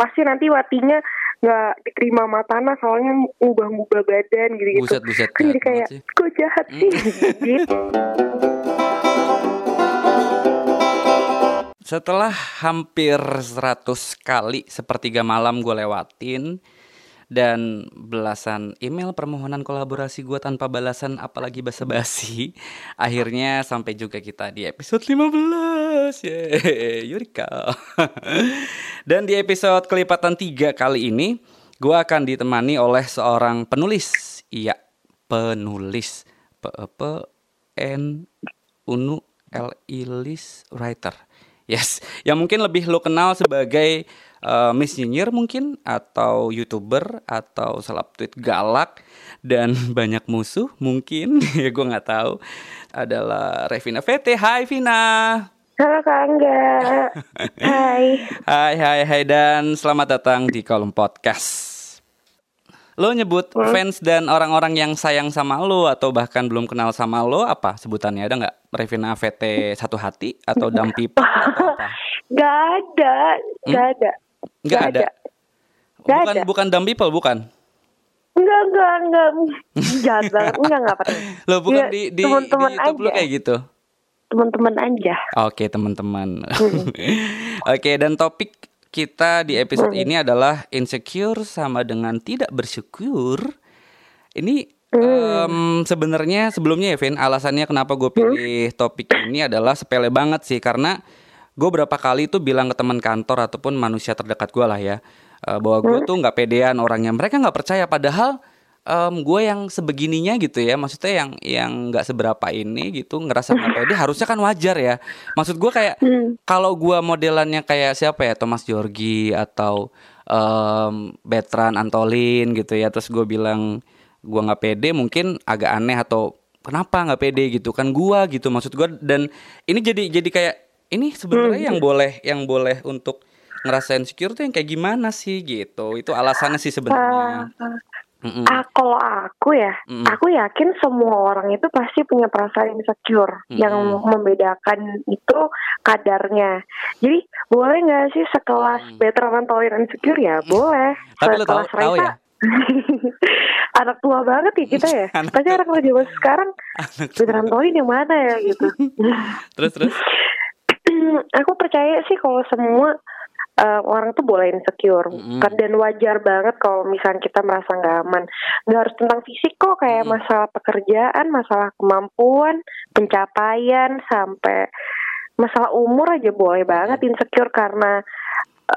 pasti nanti watinya nggak diterima sama tanah soalnya ngubah-ngubah badan gitu gitu Buset, buset, kan jadi jahat kayak sih. kok jahat sih? Gitu. Setelah hampir 100 kali sepertiga malam gue lewatin dan belasan email permohonan kolaborasi gue tanpa balasan apalagi basa-basi akhirnya sampai juga kita di episode 15 Yeay, Yurika dan di episode kelipatan 3 kali ini gue akan ditemani oleh seorang penulis. Iya penulis. P P N Unu L Ilis writer. Yes, yang mungkin lebih lo kenal sebagai uh, Miss Nyinyir mungkin atau youtuber atau seleb tweet galak dan banyak musuh mungkin. Ya gue nggak tahu. Adalah Revina VT. Hai Vina. Halo kak Angga hai Hai hai hai dan selamat datang di kolom podcast. Lo nyebut fans dan orang-orang yang sayang sama lo atau bahkan belum kenal sama lo apa sebutannya ada nggak? Revina VT satu hati atau Dampi atau apa? Gak ada, gak ada. Nggak ada. Nggak bukan ada. bukan dumb people bukan. Enggak, enggak, enggak. Jahat banget. Enggak, enggak pernah. Lo bukan Ya, di di, di teman-teman YouTube lo aja. kayak gitu. Teman-teman aja. Oke, teman-teman. Oke, dan topik kita di episode ini adalah insecure sama dengan tidak bersyukur. Ini em, sebenarnya sebelumnya ya, Vin, alasannya kenapa gue pilih topik ini adalah sepele banget sih karena gue berapa kali tuh bilang ke teman kantor ataupun manusia terdekat gue lah ya eh, bahwa gue tuh nggak pedean orangnya. Mereka nggak percaya padahal em, gue yang sebegininya gitu ya, maksudnya yang yang nggak seberapa ini gitu ngerasa nggak pede harusnya kan wajar ya. Maksud gue kayak kalau gue modelannya kayak siapa ya Thomas Georgi atau em, Bertrand Antolin gitu ya, terus gue bilang gue nggak pede mungkin agak aneh atau kenapa nggak pede gitu kan gua gitu maksud gua. Dan ini jadi jadi kayak ini sebenarnya yang boleh yang boleh untuk ngerasain secure tuh yang kayak gimana sih gitu. Itu alasannya sih sebenarnya Mm-mm. Ah, kalau aku ya, Mm-mm. aku yakin semua orang itu pasti punya perasaan insecure. Mm-mm. Yang membedakan itu kadarnya. Jadi boleh nggak sih sekelas veteran toleran insecure ya? Boleh. Mm. Tapi lo tahu- Sekelas tahu ya? anak tua banget ya kita ya. Anak Pasti anak tua zaman sekarang veteran toleran yang mana ya gitu. terus terus aku percaya sih kalau semua uh, orang tuh boleh insecure Mm-mm. Kan- dan wajar banget kalau misalnya kita merasa nggak aman nggak harus tentang fisik kok kayak Mm. masalah pekerjaan masalah kemampuan pencapaian sampai masalah umur aja boleh banget insecure karena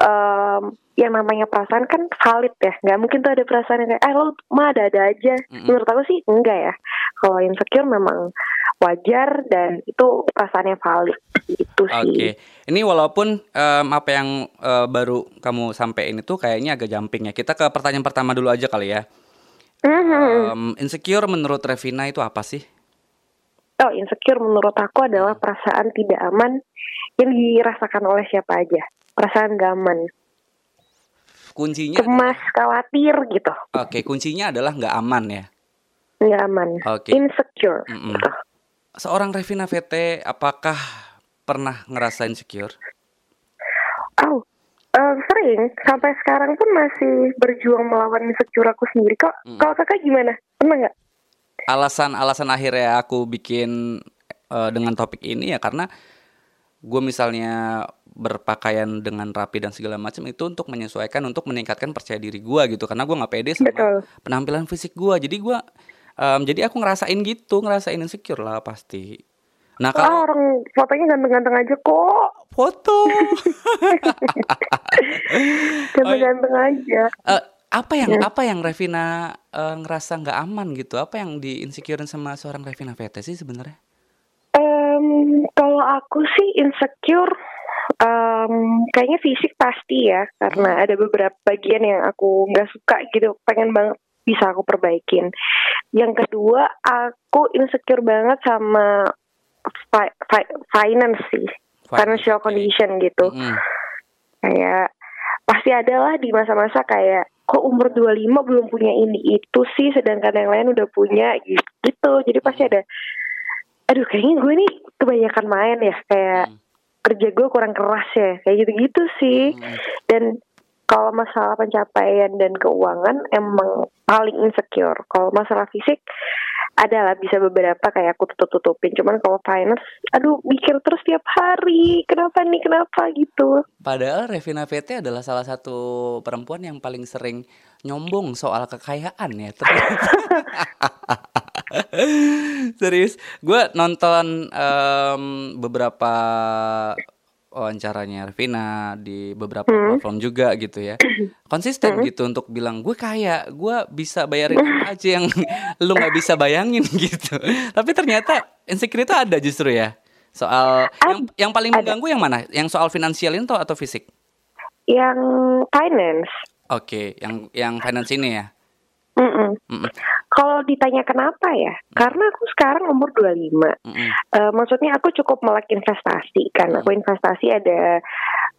em, yang namanya perasaan kan valid ya nggak mungkin tuh ada perasaan yang kayak eh lo mah ada ada aja Mm-mm. menurut aku sih enggak ya kalau insecure memang wajar dan itu perasaannya valid itu sih Oke, ini walaupun em, apa yang eh, baru kamu sampaikan itu kayaknya agak jumping ya. Kita ke pertanyaan pertama dulu aja kali ya. Mhm. Em, insecure menurut Revina itu apa sih? Oh, insecure menurut aku adalah perasaan tidak aman yang dirasakan oleh siapa aja. Perasaan gak aman, Kuncinya, cemas, khawatir gitu. oke, kuncinya adalah nggak aman ya. Nggak aman. Oke. Insecure. Mm-mm. gitu. Seorang Revina VT, apakah pernah ngerasa insecure? Oh, eh, sering. Sampai sekarang pun masih berjuang melawan insecure aku sendiri. Kok, Mm. kalau kakak gimana? Pernah nggak? Alasan-alasan akhirnya aku bikin eh, dengan topik ini ya karena gue misalnya berpakaian dengan rapi dan segala macam itu untuk menyesuaikan untuk meningkatkan percaya diri gue gitu. Karena gue nggak pede sama Betul. penampilan fisik gue jadi gue em, jadi aku ngerasain gitu ngerasain insecure lah pasti. Nah Ah, kalau orang fotonya ganteng-ganteng aja kok. foto. Ganteng-ganteng aja. Eh, apa yang apa yang Revina eh, ngerasa nggak aman gitu? Apa yang di insecurein sama seorang Revina VT sih sebenarnya Em, kalau aku sih insecure, em, kayaknya fisik pasti ya, karena ada beberapa bagian yang aku nggak suka gitu, pengen banget bisa aku perbaikin. Yang kedua, aku insecure banget sama fi- fi- finance sih, financial oke. condition gitu. Mm-mm. Kayak pasti adalah di masa-masa kayak kok umur 25 belum punya ini itu sih sedangkan yang lain udah punya gitu. gitu. Jadi pasti ada aduh kayaknya gue nih kebanyakan main ya kayak Hmm. kerja gue kurang keras ya kayak gitu-gitu sih Hmm. dan kalau masalah pencapaian dan keuangan emang paling insecure. Kalau masalah fisik adalah bisa beberapa kayak aku tutup tutupin. Cuman kalau finance, aduh mikir terus tiap hari. Kenapa nih? Kenapa gitu? Padahal Revina VT adalah salah satu perempuan yang paling sering nyombong soal kekayaan ya. Serius, gue nonton um, beberapa wawancaranya Revina di beberapa hmm. platform juga gitu ya konsisten hmm. gitu untuk bilang gue kaya gue bisa bayarin apa aja yang lu nggak bisa bayangin gitu tapi ternyata insecure itu ada justru ya soal Ad, yang yang paling ada. mengganggu yang mana yang soal finansial itu atau fisik yang finance oke okay. yang yang finance ini ya Mm -mm. Mm -mm. Kalau ditanya kenapa ya? Mm. Karena aku sekarang umur 25. Mm -mm. Uh, maksudnya aku cukup melek investasi kan. Mm. Aku investasi ada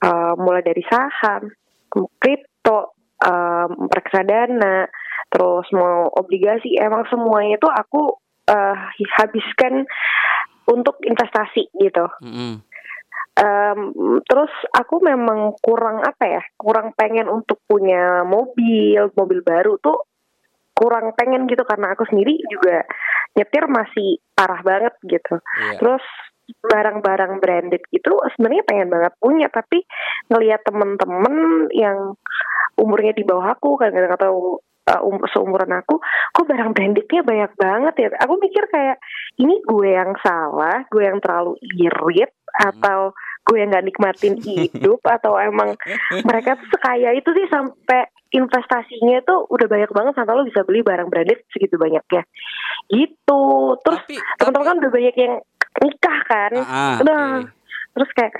uh, mulai dari saham, kripto, um, reksadana, terus mau obligasi. Emang semuanya itu aku uh, habiskan untuk investasi gitu. Mm -hmm. um, terus aku memang kurang apa ya, kurang pengen untuk punya mobil, mobil baru tuh kurang pengen gitu karena aku sendiri juga nyetir masih parah banget gitu. Yeah. Terus barang-barang branded itu sebenarnya pengen banget punya tapi ngelihat temen-temen yang umurnya di bawah aku kadang-kadang atau uh, um, seumuran aku kok barang brandednya banyak banget ya aku mikir kayak ini gue yang salah gue yang terlalu irit hmm. atau gue yang nggak nikmatin hidup atau emang mereka tuh sekaya itu sih sampai investasinya tuh udah banyak banget sampai lo bisa beli barang branded segitu banyaknya. Gitu. Terus teman-teman kan udah banyak yang nikah kan? Uh, udah okay. terus kayak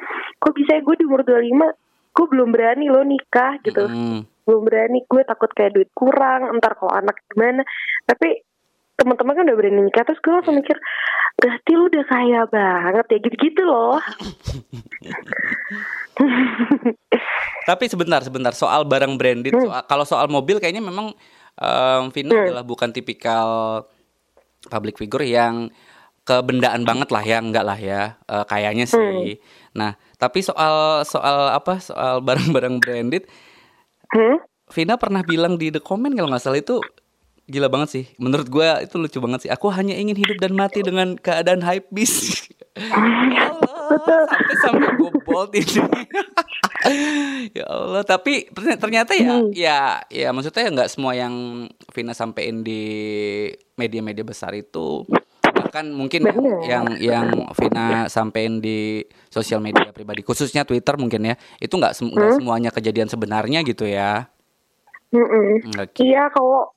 kok bisa ya gue di umur 25 gue belum berani lo nikah gitu. Mm. belum berani gue takut kayak duit kurang entar kalau anak gimana. Tapi teman-teman kan udah berani nikah terus gue langsung mikir berarti lu udah kaya banget ya gitu-gitu loh Tapi sebentar, sebentar soal barang branded. Hmm. Soal, kalau soal mobil kayaknya memang um, Vina hmm. adalah bukan tipikal public figure yang kebendaan banget lah ya, enggak lah ya, uh, kayaknya sih. Hmm. Nah, tapi soal soal apa? Soal barang-barang branded, hmm? Vina pernah bilang di the comment kalau nggak salah itu gila banget sih. Menurut gue itu lucu banget sih. Aku hanya ingin hidup dan mati dengan keadaan hype bis. ya Allah, sampai sampai gue bold ini. ya Allah, tapi ternyata ya, hmm. ya, ya maksudnya nggak semua yang Vina sampein di media-media besar itu bahkan mungkin Bener. yang yang Vina sampein di sosial media pribadi khususnya Twitter mungkin ya itu nggak sem hmm? semuanya kejadian sebenarnya gitu ya. Mm -mm. Okay. Iya kalau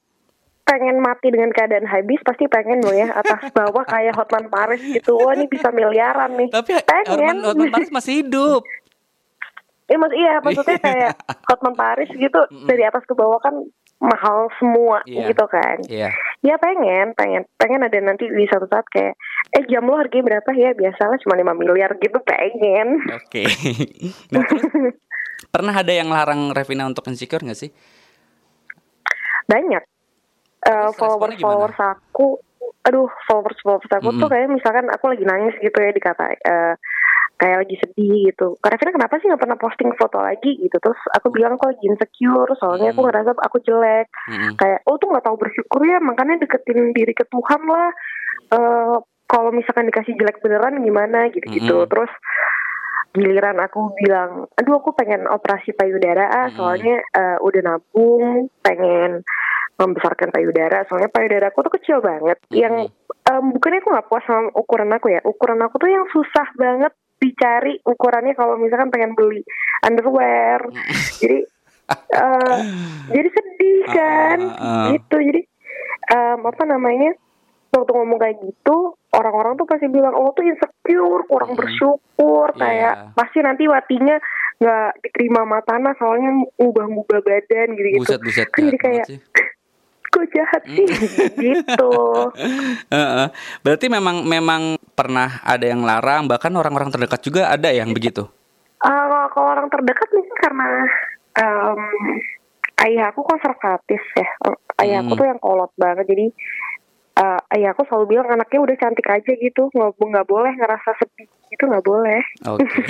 pengen mati dengan keadaan habis pasti pengen dong ya atas bawah kayak Hotman Paris gitu wah ini bisa miliaran nih tapi pengen Hotman Paris masih hidup Iya, iya maksudnya kayak Hotman Paris gitu mm dari atas ke bawah kan mahal semua yeah. gitu kan. Iya. Yeah. Ya pengen, pengen, pengen ada nanti di satu saat kayak eh jam lo harganya berapa ya? Biasalah cuma 5 miliar gitu pengen. Oke. Okay. nah, pernah ada yang larang Revina untuk insecure gak sih? Banyak uh, followers followers aku aduh followers followers aku mm. tuh kayak misalkan aku lagi nangis gitu ya dikata uh, kayak lagi sedih gitu. Karena Vina kenapa sih nggak pernah posting foto lagi gitu? Terus aku bilang aku lagi insecure, soalnya aku ngerasa aku jelek. Mm. Kayak oh tuh nggak tahu bersyukur ya, makanya deketin diri ke Tuhan lah. Uh, kalau misalkan dikasih jelek beneran gimana gitu-gitu. Mm. Terus giliran aku bilang, aduh aku pengen operasi payudara ah, soalnya uh, udah nabung, pengen membesarkan payudara. Soalnya payudara aku tuh kecil banget. Mm-hmm. yang um, bukannya aku nggak puas sama ukuran aku ya. Ukuran aku tuh yang susah banget dicari ukurannya kalau misalkan pengen beli underwear. Jadi uh, jadi sedih kan? uh, uh, uh. gitu. Jadi um, apa namanya waktu ngomong kayak gitu orang-orang tuh pasti bilang oh tuh insecure kurang hmm. bersyukur. Yeah. kayak pasti nanti watinya nggak diterima matana soalnya ubah-ubah badan gitu gitu buset, buset, kan jadi kayak kok jahat sih gitu. Berarti memang memang pernah ada yang larang bahkan orang-orang terdekat juga ada yang begitu. Uh, kalau orang terdekat mungkin karena um, ayah aku konservatif ya. Ayah aku hmm. tuh yang kolot banget jadi uh, ya aku selalu bilang anaknya udah cantik aja gitu. Nggak nggak boleh ngerasa sepi itu nggak boleh. Oke. Okay.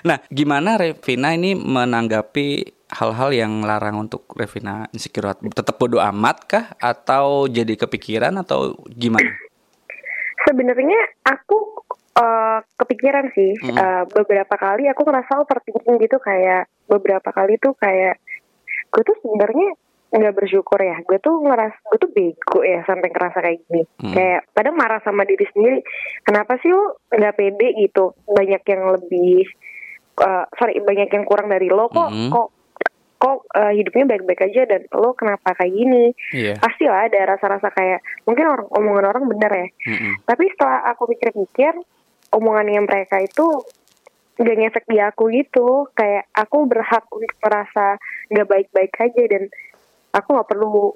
nah gimana Revina ini menanggapi hal-hal yang larang untuk Revina insecure? Tetap bodoh amat kah? Atau jadi kepikiran? Atau gimana? Sebenarnya aku uh, kepikiran sih. Mm -hmm. uh, beberapa kali aku ngerasa overthinking gitu. Kayak beberapa kali tuh kayak gue tuh sebenarnya nggak bersyukur ya gue tuh ngeras gue tuh bego ya sampai ngerasa kayak gini hmm. kayak kadang marah sama diri sendiri kenapa sih lo nggak pede gitu banyak yang lebih uh, sorry banyak yang kurang dari lo kok hmm. kok kok uh, hidupnya baik-baik aja dan lo kenapa kayak gini yeah. pasti lah ada rasa-rasa kayak mungkin orang omongan orang bener ya hmm. tapi setelah aku pikir-pikir omongan yang mereka itu gak ngefek di aku gitu kayak aku berhak untuk merasa nggak baik-baik aja dan aku nggak perlu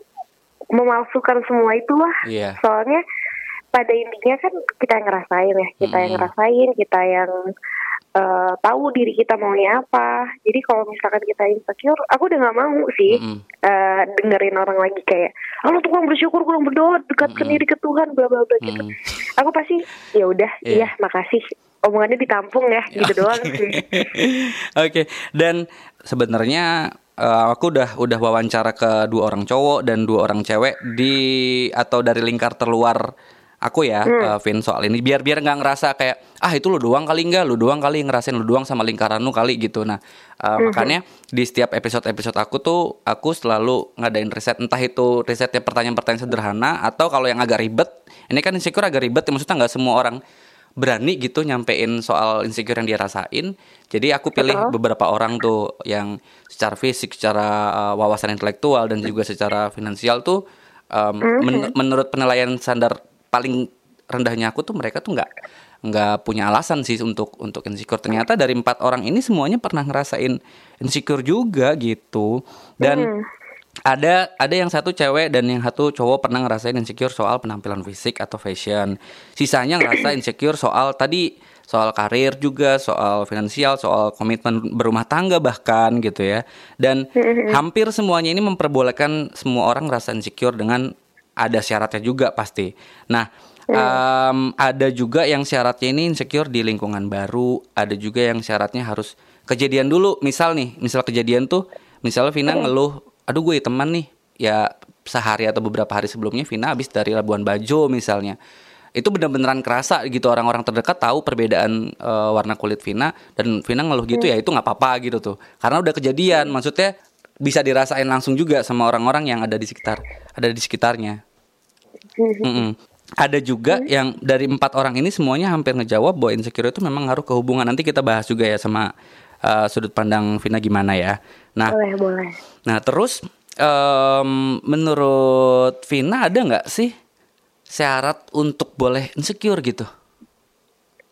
memalsukan semua itu lah yeah. soalnya pada intinya kan kita yang ngerasain ya kita mm. yang ngerasain kita yang uh, tahu diri kita maunya apa jadi kalau misalkan kita insecure aku udah nggak mau sih mm. uh, dengerin orang lagi kayak oh, lo kurang bersyukur kurang berdoa dekatkan mm. diri ke Tuhan bla bla bla gitu mm. aku pasti ya udah yeah. iya makasih omongannya ditampung ya gitu doang sih oke okay. dan sebenarnya uh, aku udah udah wawancara ke dua orang cowok dan dua orang cewek di atau dari lingkar terluar aku ya, hmm. uh, Vin soal ini biar biar nggak ngerasa kayak ah itu lu doang kali enggak, lu doang kali ngerasain lu doang sama lingkaran lu kali gitu. Nah, uh, hmm. makanya di setiap episode-episode aku tuh aku selalu ngadain riset entah itu risetnya pertanyaan-pertanyaan sederhana atau kalau yang agak ribet. Ini kan insecure agak ribet ya maksudnya nggak semua orang berani gitu nyampein soal insecure yang dia rasain. Jadi aku pilih Betul. beberapa orang tuh yang secara fisik, secara uh, wawasan intelektual dan juga secara finansial tuh um, men menurut penilaian standar paling rendahnya aku tuh mereka tuh nggak nggak punya alasan sih untuk untuk insecure. Ternyata dari empat orang ini semuanya pernah ngerasain insecure juga gitu. Dan mm ada ada yang satu cewek dan yang satu cowok pernah ngerasain insecure soal penampilan fisik atau fashion. Sisanya ngerasa insecure soal tadi soal karir juga, soal finansial, soal komitmen berumah tangga bahkan gitu ya. Dan hampir semuanya ini memperbolehkan semua orang ngerasa insecure dengan ada syaratnya juga pasti. Nah, um, ada juga yang syaratnya ini insecure di lingkungan baru, ada juga yang syaratnya harus kejadian dulu. Misal nih, misal kejadian tuh, misalnya Vina ngeluh aduh gue teman nih. Ya sehari atau beberapa hari sebelumnya Vina habis dari Labuan Bajo misalnya. Itu bener-beneran kerasa gitu orang-orang terdekat tahu perbedaan uh, warna kulit Vina dan Vina ngeluh gitu ya itu nggak apa-apa gitu tuh. Karena udah kejadian maksudnya bisa dirasain langsung juga sama orang-orang yang ada di sekitar ada di sekitarnya. Mm -mm. ada juga yang dari empat orang ini semuanya hampir ngejawab bahwa insecure itu memang ngaruh ke hubungan. Nanti kita bahas juga ya sama uh, sudut pandang Vina gimana ya. Nah, boleh boleh. Nah terus um, menurut Vina ada nggak sih syarat untuk boleh insecure gitu?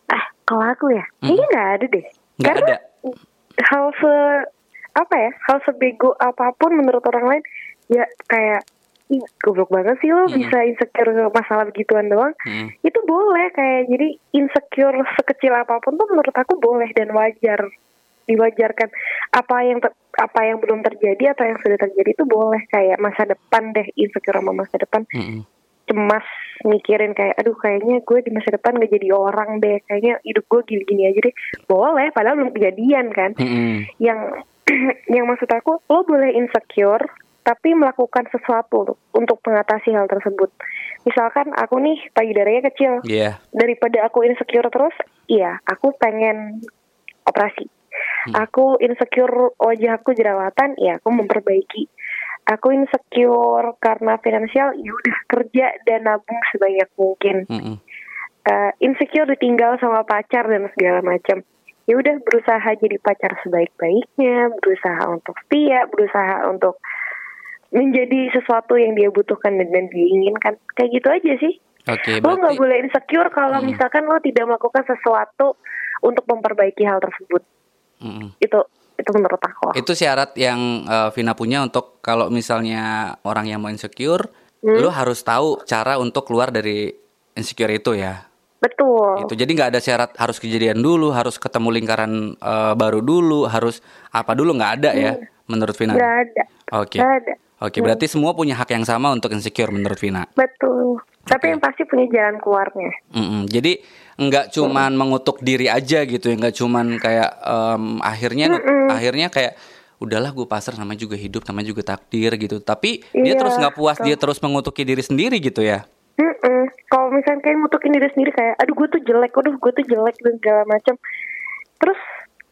Ah kalau aku ya, hmm. ini nggak ada deh. Nggak ada. Hal se apa ya, hal sebego apa pun menurut orang lain, ya kayak Ih, goblok banget sih lo hmm. bisa insecure masalah begituan doang. Hmm. Itu boleh kayak jadi insecure sekecil apa pun tuh menurut aku boleh dan wajar diwajarkan apa yang ter, apa yang belum terjadi atau yang sudah terjadi itu boleh kayak masa depan deh insecure sama masa depan mm -hmm. cemas mikirin kayak aduh kayaknya gue di masa depan gak jadi orang deh kayaknya hidup gue gini-gini aja deh boleh padahal belum kejadian kan mm -hmm. yang yang maksud aku lo boleh insecure tapi melakukan sesuatu untuk mengatasi hal tersebut. Misalkan aku nih payudaranya kecil, yeah. daripada aku insecure terus, iya aku pengen operasi Hmm. Aku insecure wajah aku jerawatan, ya aku memperbaiki. Aku insecure karena finansial, ya udah kerja dan nabung sebanyak mungkin. Hmm. Uh, insecure ditinggal sama pacar dan segala macam. Ya udah berusaha jadi pacar sebaik-baiknya, berusaha untuk setia, berusaha untuk menjadi sesuatu yang dia butuhkan dan, dan dia inginkan. Kayak gitu aja sih. Okay, lo nggak boleh insecure kalau hmm. misalkan lo tidak melakukan sesuatu untuk memperbaiki hal tersebut. Mm. Itu itu menurut aku. Itu syarat yang uh, Vina punya untuk kalau misalnya orang yang mau insecure, hmm? lu harus tahu cara untuk keluar dari insecure itu ya. Betul. Itu jadi nggak ada syarat harus kejadian dulu, harus ketemu lingkaran uh, baru dulu, harus apa dulu nggak ada ya, hmm. ya menurut Vina. Nggak ada. Oke. Okay. Oke, berarti semua punya hak yang sama untuk insecure menurut Vina. Betul. Tapi yang pasti punya jalan keluarnya. Mm-mm. Jadi nggak cuman mengutuk diri aja gitu, ya, nggak cuman kayak em, akhirnya akhirnya kayak udahlah gue pasrah namanya juga hidup, namanya juga takdir gitu. Tapi dia Iya, terus nggak puas, betul. dia terus mengutuki diri sendiri gitu ya. Kalau misalnya kayak ngutukin diri sendiri kayak, aduh gue tuh jelek, aduh gue tuh jelek dan segala macam. Terus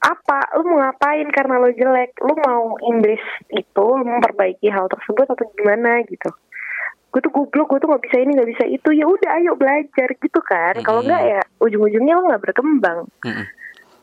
apa? Lu mau ngapain karena lo jelek? Lu mau embrace itu, lu memperbaiki hal tersebut atau gimana gitu? Gue tuh goblok, gue tuh nggak bisa ini, nggak bisa itu. Ya udah, ayo belajar gitu kan. Kalau Mm-mm. nggak ya ujung-ujungnya lo nggak berkembang. Mm-mm.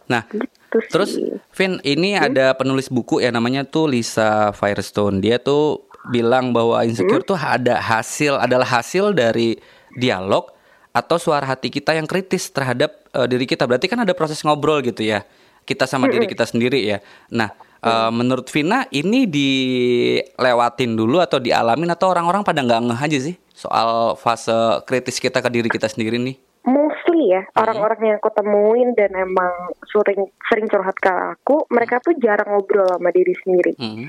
Nah, Gitu sih. Terus Vin, ini ada penulis buku ya namanya tuh Lisa Firestone. Dia tuh bilang bahwa insecure tuh ada hasil adalah hasil dari dialog atau suara hati kita yang kritis terhadap eh, diri kita. Berarti kan ada proses ngobrol gitu ya. Kita sama diri kita sendiri ya. Nah, eh, menurut Vina ini dilewatin dulu atau dialamin atau orang-orang pada nggak ngeh aja sih soal fase kritis kita ke diri kita sendiri nih? mostly ya orang-orang yang aku temuin dan emang sering sering curhat ke aku, mereka tuh jarang ngobrol sama diri sendiri. Mm.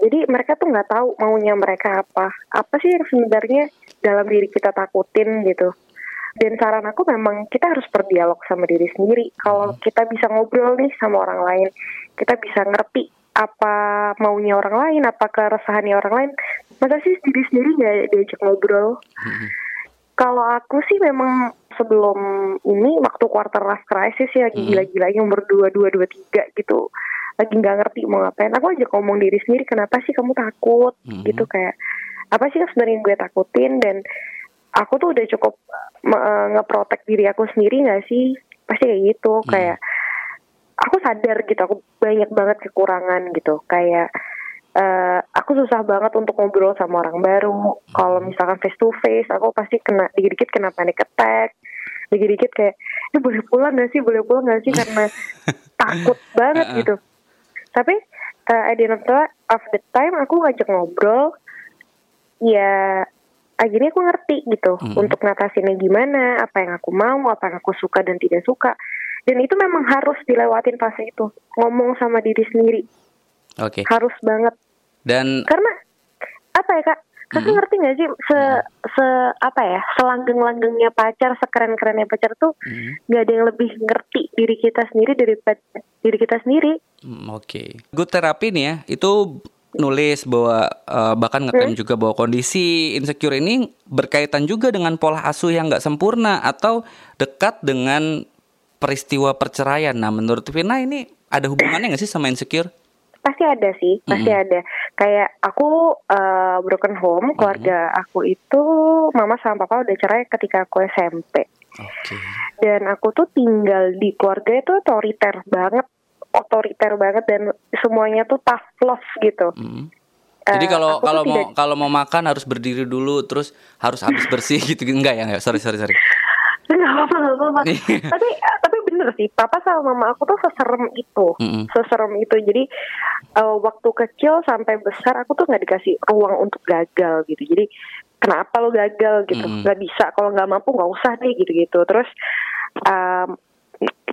Jadi mereka tuh nggak tahu maunya mereka apa. Apa sih yang sebenarnya dalam diri kita takutin gitu. Dan saran aku memang kita harus berdialog sama diri sendiri. Kalau kita bisa ngobrol nih sama orang lain, kita bisa ngerti apa maunya orang lain, apa keresahannya orang lain. Masa sih diri sendiri nggak diajak ngobrol? Kalau aku sih memang sebelum ini waktu quarter life crisis ya lagi gila-gilanya umur dua dua dua tiga gitu lagi nggak ngerti mau ngapain aku aja ngomong diri sendiri kenapa sih kamu takut Mhm. gitu kayak apa sih yang sebenarnya gue takutin dan aku tuh udah cukup me- eh, ngeprotek diri aku sendiri nggak sih? Pasti kayak gitu kayak aku sadar gitu aku banyak banget kekurangan gitu. Kayak eh, aku susah banget untuk ngobrol sama orang baru. Kalau misalkan face to face aku pasti kena dikit-dikit kena panic attack. Dikit-dikit kayak eh boleh pulang gak sih? Boleh pulang gak sih? Karena takut banget Uh-uh. gitu. Tapi at the end of the- of the time aku ngajak ngobrol ya akhirnya aku ngerti gitu Mhm. untuk ngatasinnya gimana, apa yang aku mau, apa yang aku suka dan tidak suka. Dan itu memang harus dilewatin fase itu. Ngomong sama diri sendiri Oke. harus banget. Dan Karena apa ya kak? Kakak Mhm. ngerti nggak sih se se apa ya selanggeng-langgengnya pacar, sekeren-kerennya pacar tuh Mm, nggak ada yang lebih ngerti diri kita sendiri daripada diri kita sendiri. mm, Oke, good terapi nih ya. Itu nulis bahwa eh, bahkan ngeklaim juga bahwa kondisi insecure ini berkaitan juga dengan pola asuh yang nggak sempurna atau dekat dengan peristiwa perceraian. Nah, menurut Vina ini ada hubungannya nggak sih sama insecure? Pasti ada sih, pasti ada. Kayak aku uh, broken home, keluarga aku itu mama sama papa udah cerai ketika aku SMP. Oke. Dan aku tuh tinggal di keluarga itu otoriter banget, otoriter banget dan semuanya tuh tough love gitu. Mm. Eh, Jadi kalau kalau mau tidak- kalau mau makan harus berdiri dulu, terus harus habis bersih gitu enggak ya? Enggak. Sorry sorry sorry. Nggak apa-apa, nggak apa-apa. tapi tapi bener sih, papa sama mama aku tuh seserem itu, Mm-mm. seserem itu. Jadi eh, waktu kecil sampai besar aku tuh nggak dikasih ruang untuk gagal gitu. Jadi kenapa lo gagal gitu? Mm-mm. Nggak bisa. Kalau nggak mampu nggak usah deh gitu-gitu. Terus em,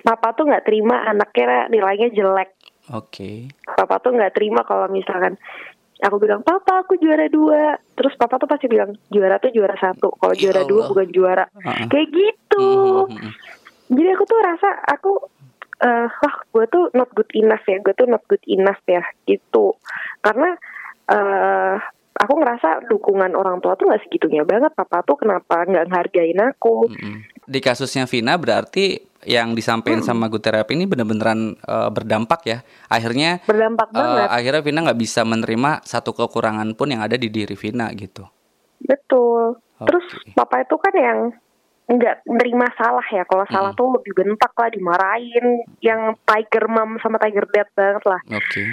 papa tuh nggak terima anaknya nilainya jelek. Oke. Papa tuh nggak terima kalau misalkan aku bilang papa aku juara dua, terus papa tuh pasti bilang juara tuh juara satu. Kalau Ya juara dua bukan juara. Uh-uh. Kayak gitu Mm, mm, mm. jadi aku tuh rasa aku eh wah gue tuh not good enough ya gue tuh not good enough ya gitu karena eh aku ngerasa dukungan orang tua tuh nggak segitunya banget papa tuh kenapa nggak ngehargain aku Mm-mm. Di kasusnya Vina berarti yang disampaikan sama good therapy ini bener-beneran eh, berdampak ya. Akhirnya berdampak eh, banget akhirnya Vina nggak bisa menerima satu kekurangan pun yang ada di diri Vina gitu. betul terus Oke. papa itu kan yang nggak nerima salah ya kalau salah tuh dibentak lah dimarahin yang tiger mom sama tiger dad banget lah Oke.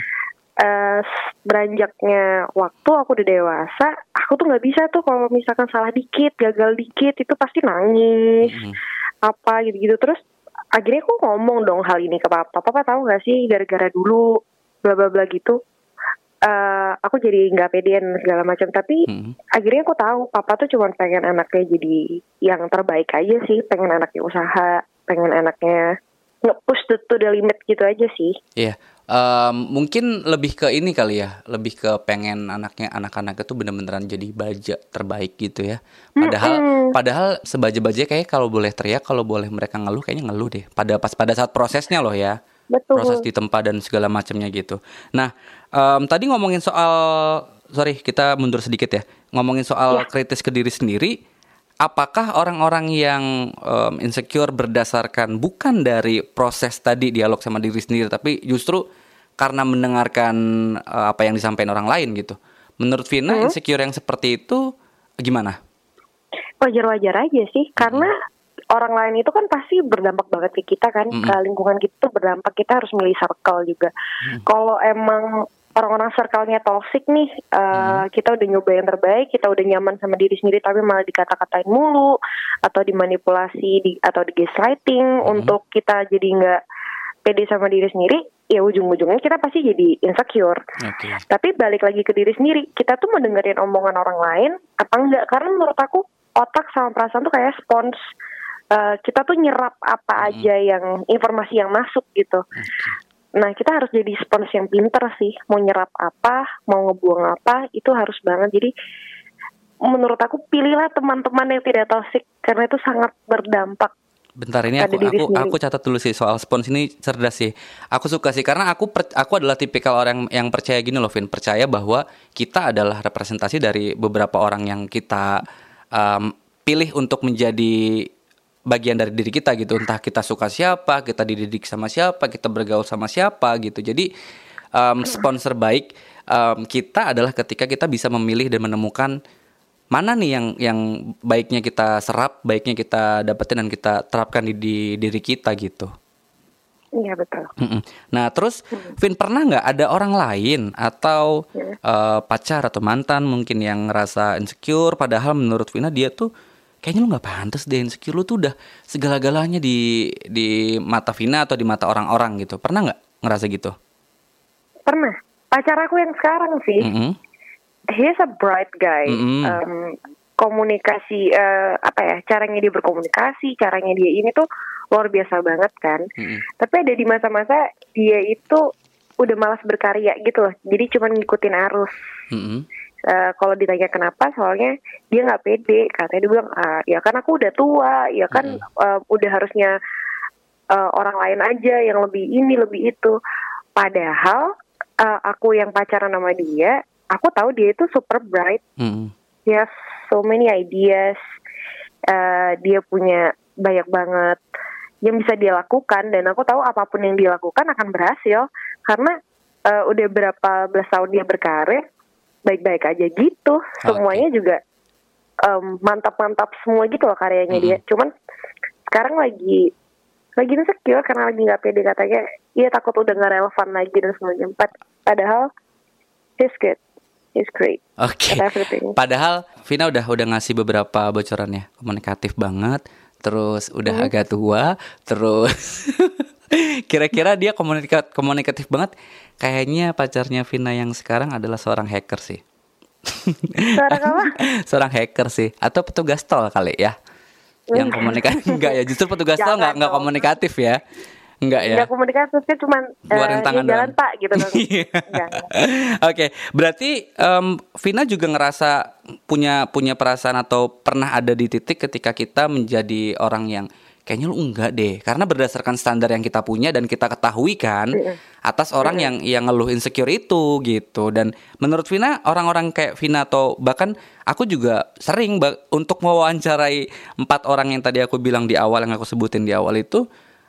Eh beranjaknya waktu aku udah dewasa, aku tuh nggak bisa tuh kalau misalkan salah dikit, gagal dikit itu pasti nangis, Mm. apa gitu-gitu terus akhirnya aku ngomong dong hal ini ke papa, papa tahu nggak sih gara-gara dulu bla bla bla gitu, eh aku jadi nggak pedean segala macam tapi Mm. akhirnya aku tahu papa tuh cuma pengen anaknya jadi yang terbaik aja sih, pengen anaknya usaha, pengen anaknya nge-push to, to the limit gitu aja sih. Iya. Um, mungkin lebih ke ini kali ya, lebih ke pengen anaknya anak-anak itu bener-beneran jadi baja terbaik gitu ya. Padahal Mm-mm. padahal sebaja-baja kayak kalau boleh teriak, kalau boleh mereka ngeluh kayaknya ngeluh deh. Pada pas pada saat prosesnya loh ya. Betul. Proses di tempat dan segala macamnya gitu. Nah, em, tadi ngomongin soal sorry, kita mundur sedikit ya. Ngomongin soal Ya. kritis ke diri sendiri, apakah orang-orang yang em, insecure berdasarkan bukan dari proses tadi dialog sama diri sendiri tapi justru karena mendengarkan eh, apa yang disampaikan orang lain gitu. Menurut Vina Hmm. insecure yang seperti itu gimana? Wajar-wajar aja sih, karena orang lain itu kan pasti berdampak banget ke kita kan, Mm-mm. ke lingkungan kita tuh berdampak. Kita harus milih circle juga. Kalau emang orang-orang circle-nya toxic nih, uh, kita udah nyoba yang terbaik, kita udah nyaman sama diri sendiri, tapi malah dikata-katain mulu, atau dimanipulasi, di, atau di gaslighting untuk kita jadi nggak pede sama diri sendiri, ya ujung-ujungnya kita pasti jadi insecure. Oke. Tapi balik lagi ke diri sendiri, kita tuh mendengarin omongan orang lain apa enggak? Karena menurut aku otak sama perasaan tuh kayak spons. Eh, kita tuh nyerap apa aja yang informasi yang masuk gitu. Nah kita harus jadi spons yang pinter sih. Mau nyerap apa, mau ngebuang apa, itu harus banget. Jadi menurut aku pilihlah teman-teman yang tidak toxic karena itu sangat berdampak. Bentar ini aku aku sendiri. aku catat dulu sih soal spons ini cerdas sih. Aku suka sih karena aku per- aku adalah tipikal orang yang percaya gini loh Vin, percaya bahwa kita adalah representasi dari beberapa orang yang kita um, pilih untuk menjadi bagian dari diri kita gitu. Entah kita suka siapa, kita dididik sama siapa, kita bergaul sama siapa gitu. Jadi um, sponsor baik um, kita adalah ketika kita bisa memilih dan menemukan mana nih yang yang baiknya kita serap, baiknya kita dapetin dan kita terapkan di, di diri kita gitu. Iya betul. Nah terus, Vin pernah nggak ada orang lain atau eh, pacar atau mantan mungkin yang ngerasa insecure, padahal menurut Vina dia tuh kayaknya lu nggak pantas deh insecure lu tuh udah segala-galanya di di mata Vina atau di mata orang-orang gitu. Pernah nggak ngerasa gitu? Pernah. Pacar aku yang sekarang sih. Mm-mm. he's a bright guy. Mm-mm. Um, komunikasi eh, apa ya? Caranya dia berkomunikasi, caranya dia ini tuh luar biasa banget kan. Mm-mm. Tapi ada di masa-masa dia itu udah malas berkarya gitu loh. Jadi cuma ngikutin arus. Mm-mm. Eh, kalau ditanya kenapa, soalnya dia nggak pede. Katanya dia bilang, ah, ya kan aku udah tua, ya kan eh, udah harusnya eh, orang lain aja yang lebih ini, lebih itu. Padahal eh, aku yang pacaran sama dia, aku tahu dia itu super bright. Dia has so many ideas. Eh, dia punya banyak banget yang bisa dia lakukan dan aku tahu apa pun yang dia lakukan akan berhasil karena eh, udah berapa belas tahun dia berkarir baik-baik aja gitu. Semuanya juga em, mantap-mantap semua gitu loh karyanya dia. Cuman sekarang lagi lagi insecure karena lagi nggak pede. Katanya iya takut udah nggak relevan lagi dan semuanya Pad- padahal he's good. He's great. Oke. everything. Padahal Vina udah udah ngasih beberapa bocorannya, komunikatif banget, terus udah agak tua, terus kira-kira dia komunika- komunikatif banget. Kayaknya pacarnya Vina yang sekarang adalah seorang hacker sih. Suara apa? seorang hacker sih, atau petugas tol kali ya. Yang komunikatif enggak ya, justru petugas tol enggak enggak komunikatif ya. Enggak ya. nggak komunikasinya cuman eh, Keluarin ya tangan jalan doang. pak gitu kan. Oke, berarti em, Vina juga ngerasa punya punya perasaan atau pernah ada di titik ketika kita menjadi orang yang kayaknya lu enggak deh, karena berdasarkan standar yang kita punya dan kita ketahui kan atas orang yang yang ngeluh insecure itu gitu. Dan menurut Vina orang-orang kayak Vina atau bahkan aku juga sering untuk mewawancarai empat orang yang tadi aku bilang di awal yang aku sebutin di awal itu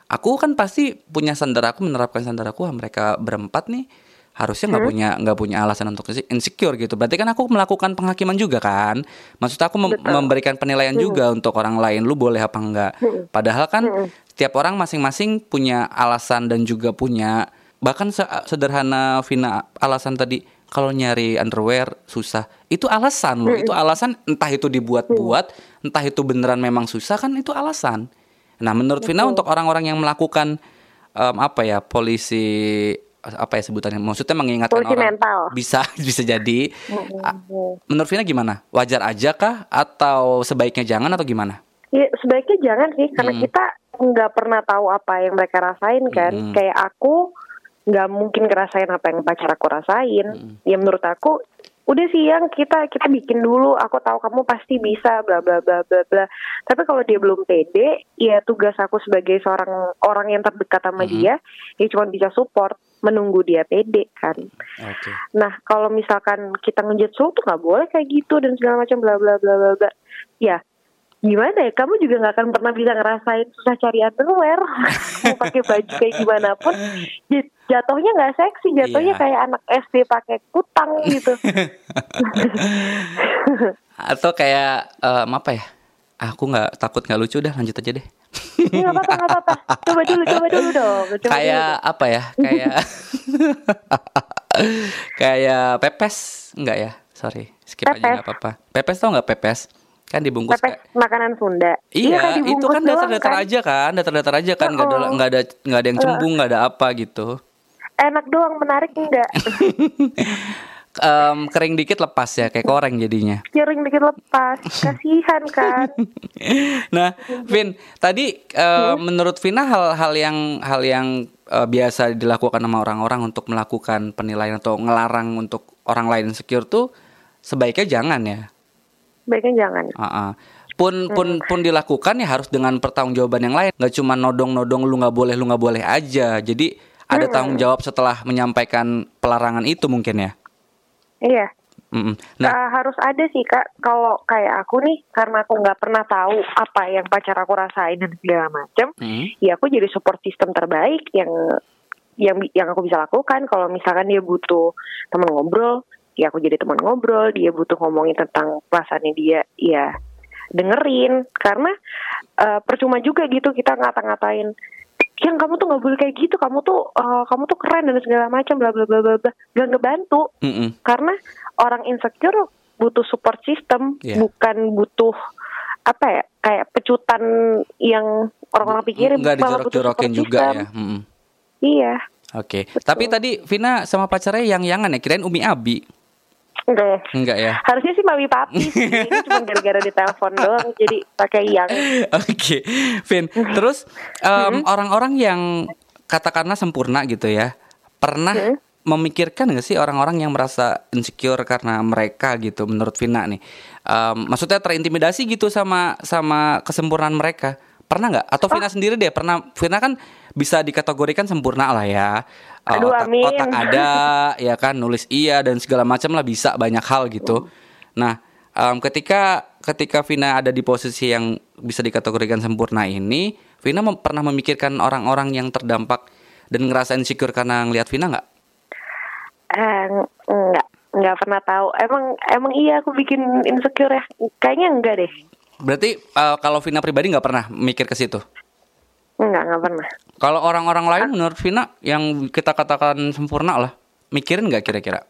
aku kan pasti punya standar aku menerapkan standar aku wah mereka berempat nih harusnya nggak punya nggak punya alasan untuk inse- insecure gitu. Berarti kan aku melakukan penghakiman juga kan? Maksud aku mem- memberikan penilaian juga untuk orang lain lu boleh apa enggak padahal kan setiap orang masing-masing punya alasan dan juga punya bahkan se- sederhana Vina alasan tadi kalau nyari underwear susah. Itu alasan loh. Itu alasan entah itu dibuat-buat entah itu beneran memang susah kan itu alasan. Nah, menurut Vina untuk orang-orang yang melakukan em, apa ya polisi apa ya sebutannya? Maksudnya mengingatkan Polisi orang mental. bisa bisa jadi. Menurut Vina gimana? Wajar aja kah atau sebaiknya jangan atau gimana? Ya, sebaiknya jangan sih karena Hmm. kita nggak pernah tahu apa yang mereka rasain kan. Mm. Kayak aku nggak mungkin ngerasain apa yang pacar aku rasain. Mm. Ya menurut aku udah sih yang kita kita bikin dulu. Aku tahu kamu pasti bisa bla bla bla bla bla. Tapi kalau dia belum pede, ya tugas aku sebagai seorang orang yang terdekat sama Mhm. dia, ya cuma bisa support, menunggu dia pede kan. Oke. Nah, kalau misalkan kita ngejudge tuh nggak boleh kayak gitu dan segala macam bla bla bla bla bla. Ya, gimana ya? Kamu juga nggak akan pernah bisa ngerasain susah cari underwear. Mau pakai baju kayak gimana pun, j- jatuhnya nggak seksi. Jatuhnya Iya. kayak anak SD pakai kutang gitu. Atau kayak em, apa ya? Aku nggak takut nggak lucu dah lanjut aja deh. Ini nggak apa-apa, apa-apa. Coba dulu, coba dulu dong. Coba kayak apa ya? Kayak kayak pepes enggak ya? Sorry, skip aja Pepes. nggak apa-apa. Pepes tau nggak pepes? Kan dibungkus Pepes kayak makanan Sunda. Iya, kayak itu dibungkus kan datar-datar kan. aja kan, datar-datar aja kan, nggak ada Oh. nggak ada nggak ada yang cembung, nggak ada apa gitu. Enak doang, menarik enggak? Em, kering dikit lepas ya, kayak koreng jadinya. Jaring dikit lepas. Kasihan kan. Nah, Vin, tadi eh, menurut Vina hal-hal yang hal yang eh, biasa dilakukan sama orang-orang untuk melakukan penilaian atau ngelarang untuk orang lain insecure tuh sebaiknya jangan ya. Baiknya jangan. Ah-ah. Pun pun pun dilakukan ya harus dengan pertanggungjawaban yang lain. Nggak cuma nodong-nodong lu nggak boleh lu nggak boleh aja. Jadi ada tanggung jawab setelah menyampaikan pelarangan itu mungkin ya. Iya. Mm-mm. Nah, Uh, harus ada sih kak. Kalau kayak aku nih, karena aku nggak pernah tahu apa yang pacar aku rasain dan segala macam, mm, ya aku jadi support system terbaik yang yang yang aku bisa lakukan. Kalau misalkan dia butuh teman ngobrol, ya aku jadi teman ngobrol. Dia butuh ngomongin tentang perasaannya dia, ya dengerin. Karena uh, percuma juga gitu kita ngata-ngatain yang kamu tuh nggak boleh kayak gitu, kamu tuh uh, kamu tuh keren dan segala macam, bla bla bla bla bla, gak ngebantu mm-mm. karena orang insecure butuh support system Iya. bukan butuh apa ya kayak pecutan yang orang-orang pikirin nggak dijorok-jorokin juga system. ya. Mm-mm. iya Oke. Tapi tadi Vina sama pacarnya yang yangan ya, kirain Umi Abi. Enggak Enggak ya. harusnya sih mami papi sih. ini cuma gara-gara di telepon doang jadi pakai yang Oke, Vin. Terus em, orang-orang yang katakanlah sempurna gitu ya, pernah Hmm. memikirkan nggak sih orang-orang yang merasa insecure karena mereka gitu, menurut Vina nih? Em, maksudnya terintimidasi gitu sama sama kesempurnaan mereka? Pernah nggak? Atau Vina sendiri deh pernah? Vina kan bisa dikategorikan sempurna lah ya. Eh, Aduh, otak, amin. otak ada, ya kan, nulis iya dan segala macam lah bisa banyak hal gitu. Nah, em, ketika ketika Vina ada di posisi yang bisa dikategorikan sempurna ini, Vina mem- pernah memikirkan orang-orang yang terdampak dan ngerasa insecure karena ngelihat Vina nggak? eh, enggak nggak pernah tahu emang emang iya aku bikin insecure ya kayaknya enggak deh Berarti eh, kalau Vina pribadi nggak pernah mikir ke situ. Enggak nggak pernah. Kalau orang-orang lain menurut Vina yang kita katakan sempurna lah, mikirin nggak kira-kira?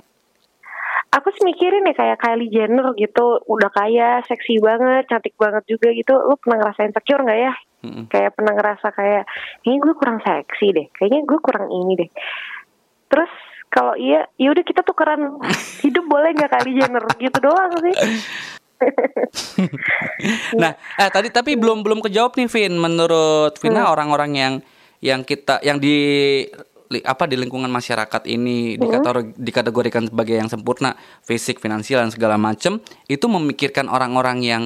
aku sih mikirin ya kayak Kylie Jenner gitu udah kaya seksi banget cantik banget juga gitu. Lu pernah ngerasain insecure nggak ya? Mm-mm. kayak pernah ngerasa kayak kayaknya gue kurang seksi deh kayaknya gue kurang ini deh. Terus kalau iya ya udah kita tukeran. Hidup boleh nggak Kylie Jenner? Gitu doang sih Nah, eh tadi tapi belum belum kejawab nih Vin. Menurut Vina orang-orang yang yang kita yang di li- apa di lingkungan masyarakat ini dikategor- dikategorikan sebagai yang sempurna, fisik, finansial dan segala macem, itu memikirkan orang-orang yang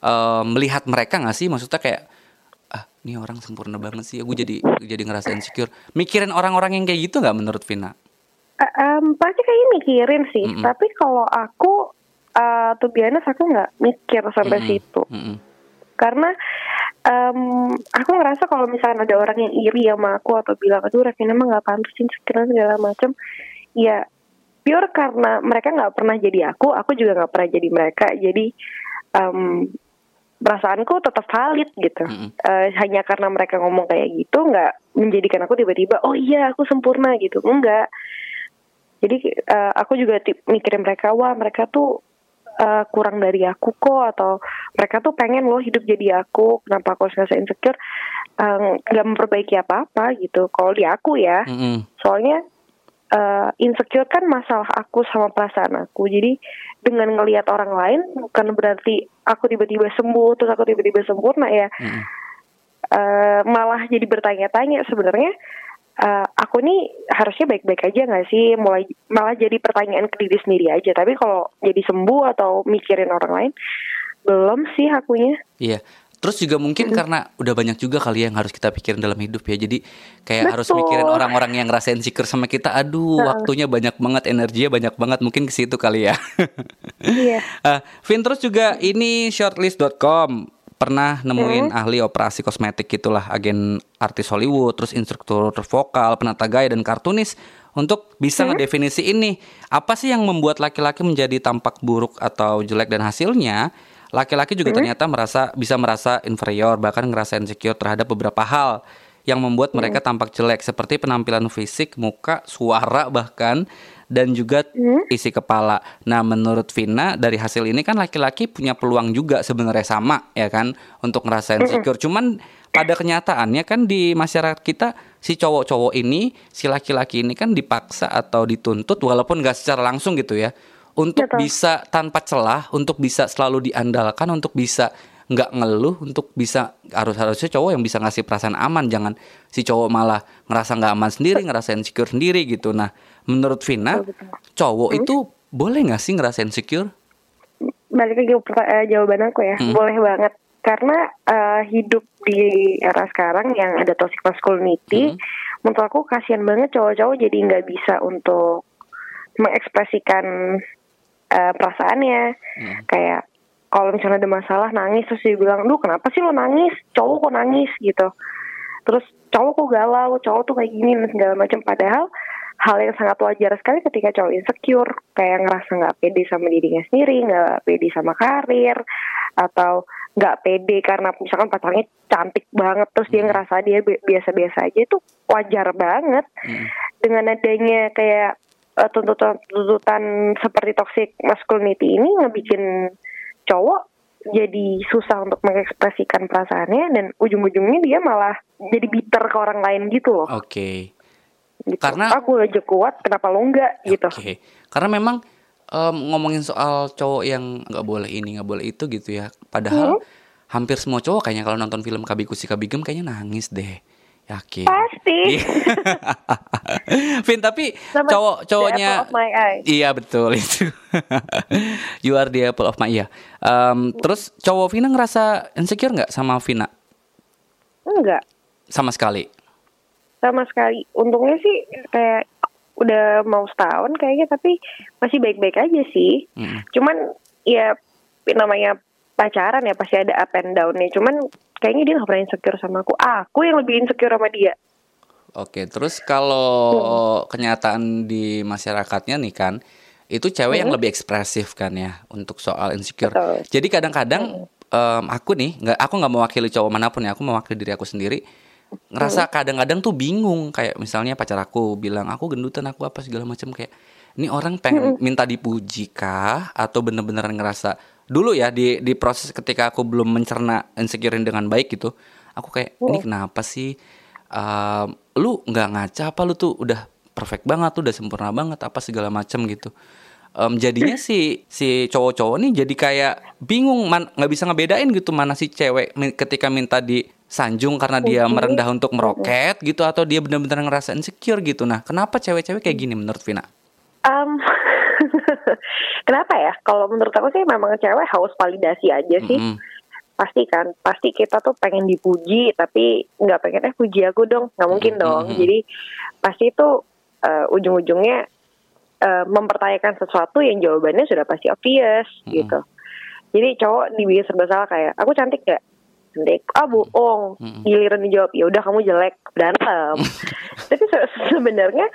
eh, melihat mereka nggak sih? Maksudnya kayak ah, ini orang sempurna banget sih. Gue jadi jadi ngerasa insecure. Mikirin orang-orang yang kayak gitu nggak menurut Vina? Em, pasti kayaknya mikirin sih Mm-mm. tapi kalau aku uh, tuh biasa aku nggak mikir sampai Mm-mm. situ Mm-mm. karena em, aku ngerasa kalau misalnya ada orang yang iri sama aku atau bilang aduh Revina emang nggak pantas insecure segala macam ya pure karena mereka nggak pernah jadi aku aku juga nggak pernah jadi mereka jadi em, perasaanku tetap valid gitu Mm-mm. Eh, hanya karena mereka ngomong kayak gitu nggak menjadikan aku tiba-tiba oh iya aku sempurna gitu enggak jadi eh, aku juga tip, mikirin mereka wah mereka tuh eh, kurang dari aku kok atau mereka tuh pengen loh hidup jadi aku. Kenapa aku harus ngerasa insecure? Nggak memperbaiki apa-apa gitu. Kalau di aku ya Mm-mm. soalnya eh, insecure kan masalah aku sama perasaan aku. Jadi dengan ngelihat orang lain bukan berarti aku tiba-tiba sembuh terus aku tiba-tiba sempurna ya. Mm-mm. uh, malah jadi bertanya-tanya sebenarnya uh, aku nih harusnya baik-baik aja nggak sih mulai malah jadi pertanyaan ke diri sendiri aja tapi kalau jadi sembuh atau mikirin orang lain belum sih akunya iya Terus juga mungkin hmm. karena udah banyak juga kali ya yang harus kita pikirin dalam hidup ya. Jadi kayak Betul. harus mikirin orang-orang yang ngerasain insecure sama kita. Aduh, nah. waktunya banyak banget, energinya banyak banget. Mungkin ke situ kali ya. Iya. uh, Vin terus juga ini shortlist.com pernah nemuin hmm. ahli operasi kosmetik gitulah agen artis Hollywood, terus instruktur vokal, penata gaya dan kartunis untuk bisa hmm. ngedefinisi ini apa sih yang membuat laki-laki menjadi tampak buruk atau jelek dan hasilnya laki-laki juga hmm. ternyata merasa bisa merasa inferior bahkan ngerasa insecure terhadap beberapa hal yang membuat hmm. mereka tampak jelek seperti penampilan fisik, muka, suara bahkan dan juga hmm. isi kepala. Nah, menurut Vina dari hasil ini kan laki-laki punya peluang juga sebenarnya sama ya kan untuk ngerasa hmm. insecure. Cuman pada kenyataannya kan di masyarakat kita si cowok-cowok ini, si laki-laki ini kan dipaksa atau dituntut walaupun gak secara langsung gitu ya untuk Betul. bisa tanpa celah, untuk bisa selalu diandalkan, untuk bisa nggak ngeluh, untuk bisa harus harusnya cowok yang bisa ngasih perasaan aman, jangan si cowok malah ngerasa nggak aman sendiri, ngerasa insecure sendiri gitu. Nah, menurut Vina, cowok hmm? itu boleh nggak sih ngerasa insecure? Balik lagi uh, jawaban aku ya, hmm. boleh banget. Karena uh, hidup di era sekarang yang ada toxic masculinity, hmm. menurut aku kasihan banget cowok-cowok jadi nggak bisa untuk mengekspresikan uh, perasaannya hmm. kayak kalau misalnya ada masalah nangis terus dia bilang duh kenapa sih lo nangis cowok kok nangis gitu terus cowok kok galau cowok tuh kayak gini dan segala macam padahal hal yang sangat wajar sekali ketika cowok insecure kayak ngerasa nggak pede sama dirinya sendiri nggak pede sama karir atau nggak pede karena misalkan pacarnya cantik banget terus dia hmm. ngerasa dia biasa-biasa aja itu wajar banget hmm. dengan adanya kayak uh, tuntutan-tuntutan seperti toxic masculinity ini ngebikin cowok jadi susah untuk mengekspresikan perasaannya dan ujung-ujungnya dia malah jadi bitter ke orang lain gitu loh. Oke. Okay. Gitu. Karena aku aja kuat, kenapa lo enggak gitu. Oke. Okay. Karena memang um, ngomongin soal cowok yang nggak boleh ini, nggak boleh itu gitu ya. Padahal hmm. hampir semua cowok kayaknya kalau nonton film Kabikusi Kabigem kayaknya nangis deh. Yakin. Pasti. Vin tapi Sama cowok cowoknya Iya betul itu. you are the apple of my eye. Um, terus cowok Vina ngerasa insecure nggak sama Vina? Enggak. Sama sekali. Sama sekali. Untungnya sih kayak udah mau setahun kayaknya tapi masih baik-baik aja sih. Hmm. Cuman ya namanya pacaran ya pasti ada up and down nih. Cuman kayaknya dia gak pernah insecure sama aku aku yang lebih insecure sama dia oke terus kalau hmm. kenyataan di masyarakatnya nih kan itu cewek hmm. yang lebih ekspresif kan ya untuk soal insecure Betul. jadi kadang-kadang hmm. um, aku nih nggak aku nggak mewakili cowok mana pun ya aku mewakili diri aku sendiri ngerasa kadang-kadang tuh bingung kayak misalnya pacar aku bilang aku gendutan aku apa segala macam kayak ini orang pengen minta dipuji kah? Atau bener-bener ngerasa dulu ya di di proses ketika aku belum mencerna insecure dengan baik gitu aku kayak ini kenapa sih? Uh, lu nggak ngaca apa? Lu tuh udah perfect banget tuh udah sempurna banget apa segala macam gitu. Um, jadinya si si cowok-cowok nih jadi kayak bingung nggak bisa ngebedain gitu mana si cewek ketika minta di sanjung karena dia merendah untuk meroket gitu atau dia benar-benar ngerasa insecure gitu nah kenapa cewek-cewek kayak gini menurut Vina? Um, Kenapa ya? Kalau menurut aku sih memang cewek haus validasi aja sih. Mm -hmm. Pasti kan, pasti kita tuh pengen dipuji, tapi nggak pengen eh puji aku dong, nggak mungkin dong. Mm -hmm. Jadi pasti itu uh, ujung-ujungnya uh, mempertanyakan sesuatu yang jawabannya sudah pasti obvious mm -hmm. gitu. Jadi cowok dibikin serba salah kayak aku cantik gak? Cantik ah bohong. Mm -hmm. giliran dijawab ya udah kamu jelek berantem. Tapi se sebenarnya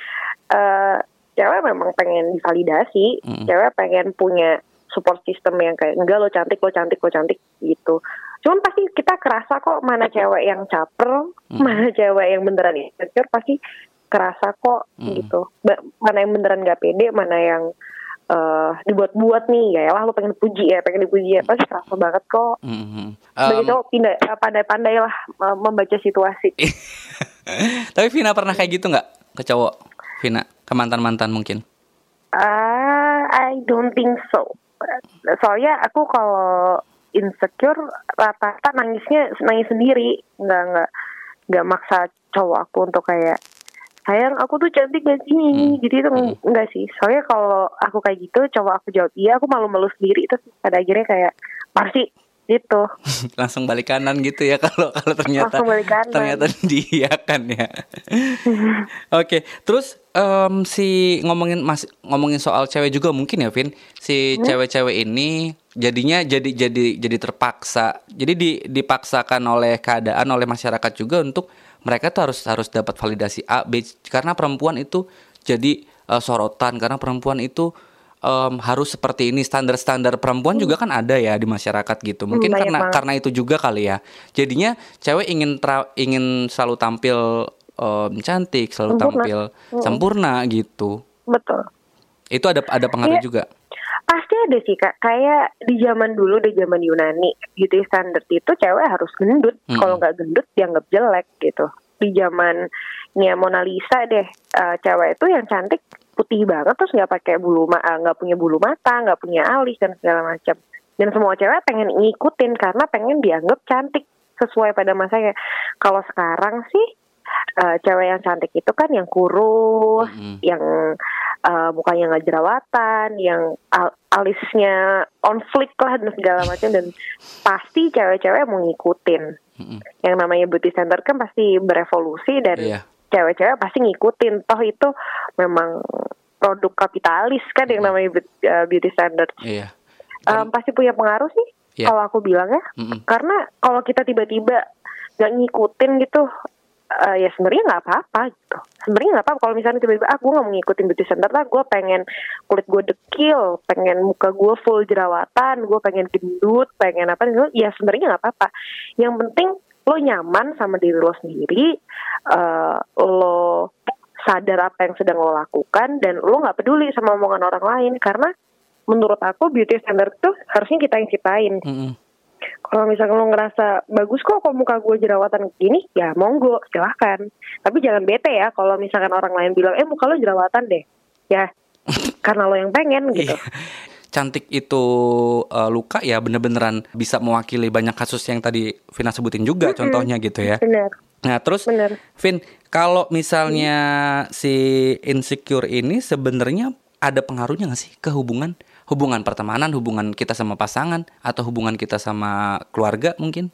uh, cewek memang pengen divalidasi. Mm. cewek pengen punya support system yang kayak enggak lo cantik lo cantik lo cantik gitu. Cuman pasti kita kerasa kok mana cewek yang caper mm. mana cewek yang beneran insecure pasti kerasa kok gitu. Mana yang beneran gak pede mana yang uh, dibuat-buat nih ya lah lo pengen puji ya pengen dipuji ya pasti kerasa banget kok mm-hmm. um, begitu pindah eh, pandai-pandai lah membaca situasi tapi Vina pernah kayak gitu nggak ke cowok Vina ke mantan mantan mungkin? Ah, uh, I don't think so. Soalnya aku kalau insecure rata-rata nangisnya nangis sendiri nggak nggak nggak maksa cowok aku untuk kayak sayang aku tuh cantik gak sih hmm. jadi itu hmm. enggak sih soalnya kalau aku kayak gitu cowok aku jawab iya aku malu-malu sendiri terus pada akhirnya kayak pasti gitu langsung balik kanan gitu ya kalau kalau ternyata ternyata dia kan ya oke okay. terus um, si ngomongin mas ngomongin soal cewek juga mungkin ya Vin si hmm? cewek-cewek ini jadinya jadi jadi jadi terpaksa jadi di, dipaksakan oleh keadaan oleh masyarakat juga untuk mereka tuh harus harus dapat validasi A B karena perempuan itu jadi uh, sorotan karena perempuan itu um, harus seperti ini standar-standar perempuan hmm. juga kan ada ya di masyarakat gitu mungkin hmm, karena banget. karena itu juga kali ya jadinya cewek ingin tra, ingin selalu tampil um, cantik selalu sempurna. tampil hmm. sempurna gitu betul itu ada ada pengaruh ya. juga Pasti ada sih kak, kayak di zaman dulu di zaman Yunani gitu standar itu cewek harus gendut, hmm. kalau nggak gendut dianggap jelek gitu. Di zamannya Mona Lisa deh, uh, cewek itu yang cantik putih banget terus nggak pakai bulu ma nggak punya bulu mata, nggak punya alis dan segala macam. Dan semua cewek pengen ngikutin karena pengen dianggap cantik sesuai pada masanya. Kalau sekarang sih uh, cewek yang cantik itu kan yang kurus, -hmm. yang uh, mukanya nggak jerawatan, yang al alisnya on flick lah dan segala macam dan pasti cewek-cewek mau ngikutin. Mm-hmm. Yang namanya beauty center kan pasti berevolusi dan yeah. cewek-cewek pasti ngikutin. Toh itu memang produk kapitalis kan mm-hmm. yang namanya eh, beauty standard. Yeah. Um, pasti punya pengaruh sih. Yeah. Kalau aku bilang ya, mm-hmm. karena kalau kita tiba-tiba nggak ngikutin gitu uh, ya sebenarnya nggak apa-apa gitu. Sebenarnya nggak apa-apa kalau misalnya tiba-tiba ah gue nggak mau ngikutin beauty center lah, gue pengen kulit gue dekil, pengen muka gue full jerawatan, gue pengen gendut, pengen apa gitu. Ya sebenarnya nggak apa-apa. Yang penting lo nyaman sama diri lo sendiri, uh, lo sadar apa yang sedang lo lakukan dan lo nggak peduli sama omongan orang lain karena menurut aku beauty standard tuh harusnya kita yang ciptain. Mm -hmm kalau misalnya lo ngerasa bagus kok kok muka gue jerawatan gini ya monggo silahkan tapi jangan bete ya kalau misalkan orang lain bilang eh muka lo jerawatan deh ya karena lo yang pengen gitu iya. cantik itu uh, luka ya bener-beneran bisa mewakili banyak kasus yang tadi Vina sebutin juga mm -hmm. contohnya gitu ya bener nah terus Bener. Vin kalau misalnya hmm. si insecure ini sebenarnya ada pengaruhnya gak sih ke hubungan hubungan pertemanan, hubungan kita sama pasangan, atau hubungan kita sama keluarga mungkin?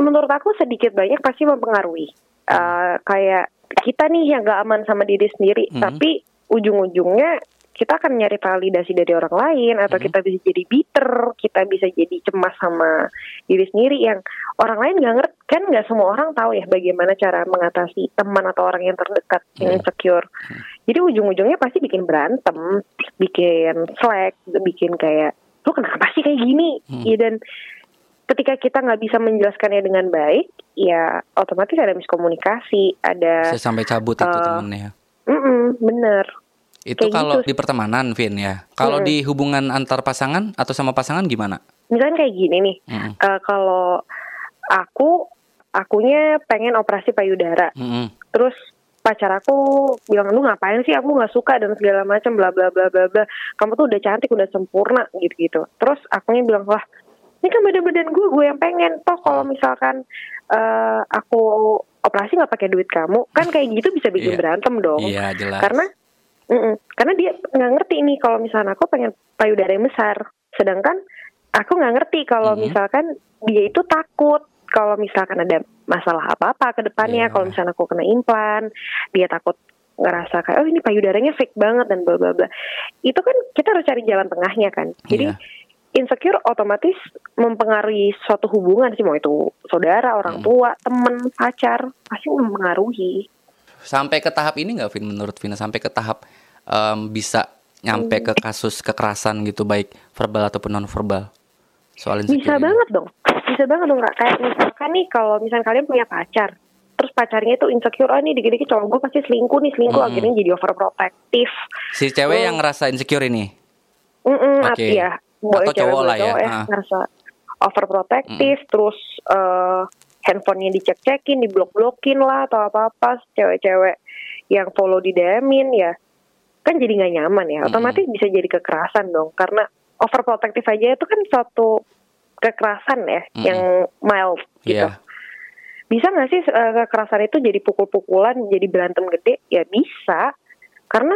Menurut aku sedikit banyak pasti mempengaruhi. Uh, kayak kita nih yang gak aman sama diri sendiri, hmm. tapi ujung-ujungnya kita akan nyari validasi dari orang lain atau hmm. kita bisa jadi bitter, kita bisa jadi cemas sama diri sendiri yang orang lain nggak ngerti kan nggak semua orang tahu ya bagaimana cara mengatasi teman atau orang yang terdekat hmm. yang insecure. Hmm. Jadi ujung-ujungnya pasti bikin berantem, bikin slack, bikin kayak lu kenapa sih kayak gini? Hmm. Ya dan ketika kita nggak bisa menjelaskannya dengan baik, ya otomatis ada miskomunikasi, ada Bisa sampai cabut uh, itu eh, temennya. Mm -mm, bener itu kayak kalau gitu. di pertemanan, Vin ya. Kalau hmm. di hubungan antar pasangan atau sama pasangan gimana? Misalnya kayak gini nih, hmm. uh, kalau aku, akunya pengen operasi payudara, hmm. terus pacar aku bilang lu ngapain sih aku nggak suka dan segala macam bla bla bla bla bla kamu tuh udah cantik udah sempurna gitu gitu terus akunya bilang wah ini kan badan badan gue gue yang pengen toh kalau misalkan uh, aku operasi nggak pakai duit kamu kan kayak gitu bisa bikin yeah. berantem dong yeah, jelas. karena Mm-mm. Karena dia nggak ngerti nih kalau misalnya aku pengen payudara yang besar, sedangkan aku nggak ngerti kalau mm-hmm. misalkan dia itu takut kalau misalkan ada masalah apa-apa ke depannya, yeah. kalau misalnya aku kena implan, dia takut ngerasa kayak oh ini payudaranya fake banget dan bla bla bla. Itu kan kita harus cari jalan tengahnya kan. Jadi yeah. insecure otomatis mempengaruhi suatu hubungan sih mau itu saudara, orang hmm. tua, temen, pacar pasti mempengaruhi. Sampai ke tahap ini nggak Vin menurut Vina sampai ke tahap um, bisa nyampe ke kasus kekerasan gitu baik verbal ataupun non verbal soal Bisa ini. banget dong. Bisa banget dong kak. Kayak misalkan nih kalau misalnya kalian punya pacar, terus pacarnya itu insecure, ah nih dikit-dikit cowok gue pasti selingkuh nih selingkuh hmm. akhirnya jadi overprotective. Si cewek hmm. yang ngerasa insecure ini? Mm -mm, okay. ya. Boleh Atau cowok lah ya. ya ngerasa overprotective, hmm. terus uh, handphonenya dicek-cekin, diblok-blokin lah atau apa-apa, cewek-cewek yang follow di DM-in ya kan jadi nggak nyaman ya. Otomatis hmm. bisa jadi kekerasan dong karena overprotective aja itu kan suatu kekerasan ya Mm-mm. yang mild gitu. Iya. Bisa nggak sih eh, kekerasan itu jadi pukul-pukulan, jadi berantem gede? Ya bisa, karena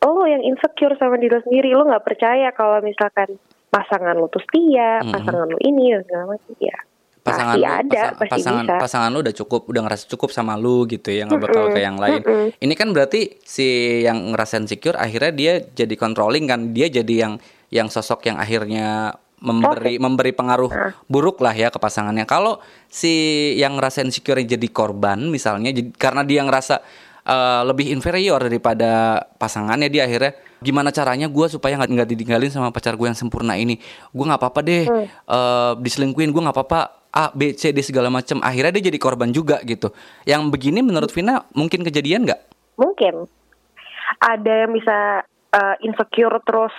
lo yang insecure sama diri lo sendiri, lo nggak percaya kalau misalkan pasangan lo tuh setia, Mm-mm. pasangan lo ini dan segala macam. Ya Pasangan pasti lu, ada, pasang- pasti pasangan bisa. pasangan lu udah cukup, udah ngerasa cukup sama lu gitu ya, nggak bakal ke yang lain. Mm-mm. Ini kan berarti si yang ngerasa insecure akhirnya dia jadi controlling kan, dia jadi yang yang sosok yang akhirnya memberi memberi pengaruh Nah. buruk lah ya ke pasangannya. Kalau si yang ngerasa insecure jadi korban misalnya, jadi, karena dia ngerasa eh, lebih inferior daripada pasangannya, dia akhirnya gimana caranya gue supaya nggak nggak ditinggalin sama pacar gue yang sempurna ini. Gue nggak apa-apa deh, Hmm. eh, diselingkuin gue nggak apa-apa. A, B, C, D segala macam. Akhirnya dia jadi korban juga gitu. Yang begini menurut Vina mungkin kejadian nggak? Mungkin ada yang bisa uh, insecure terus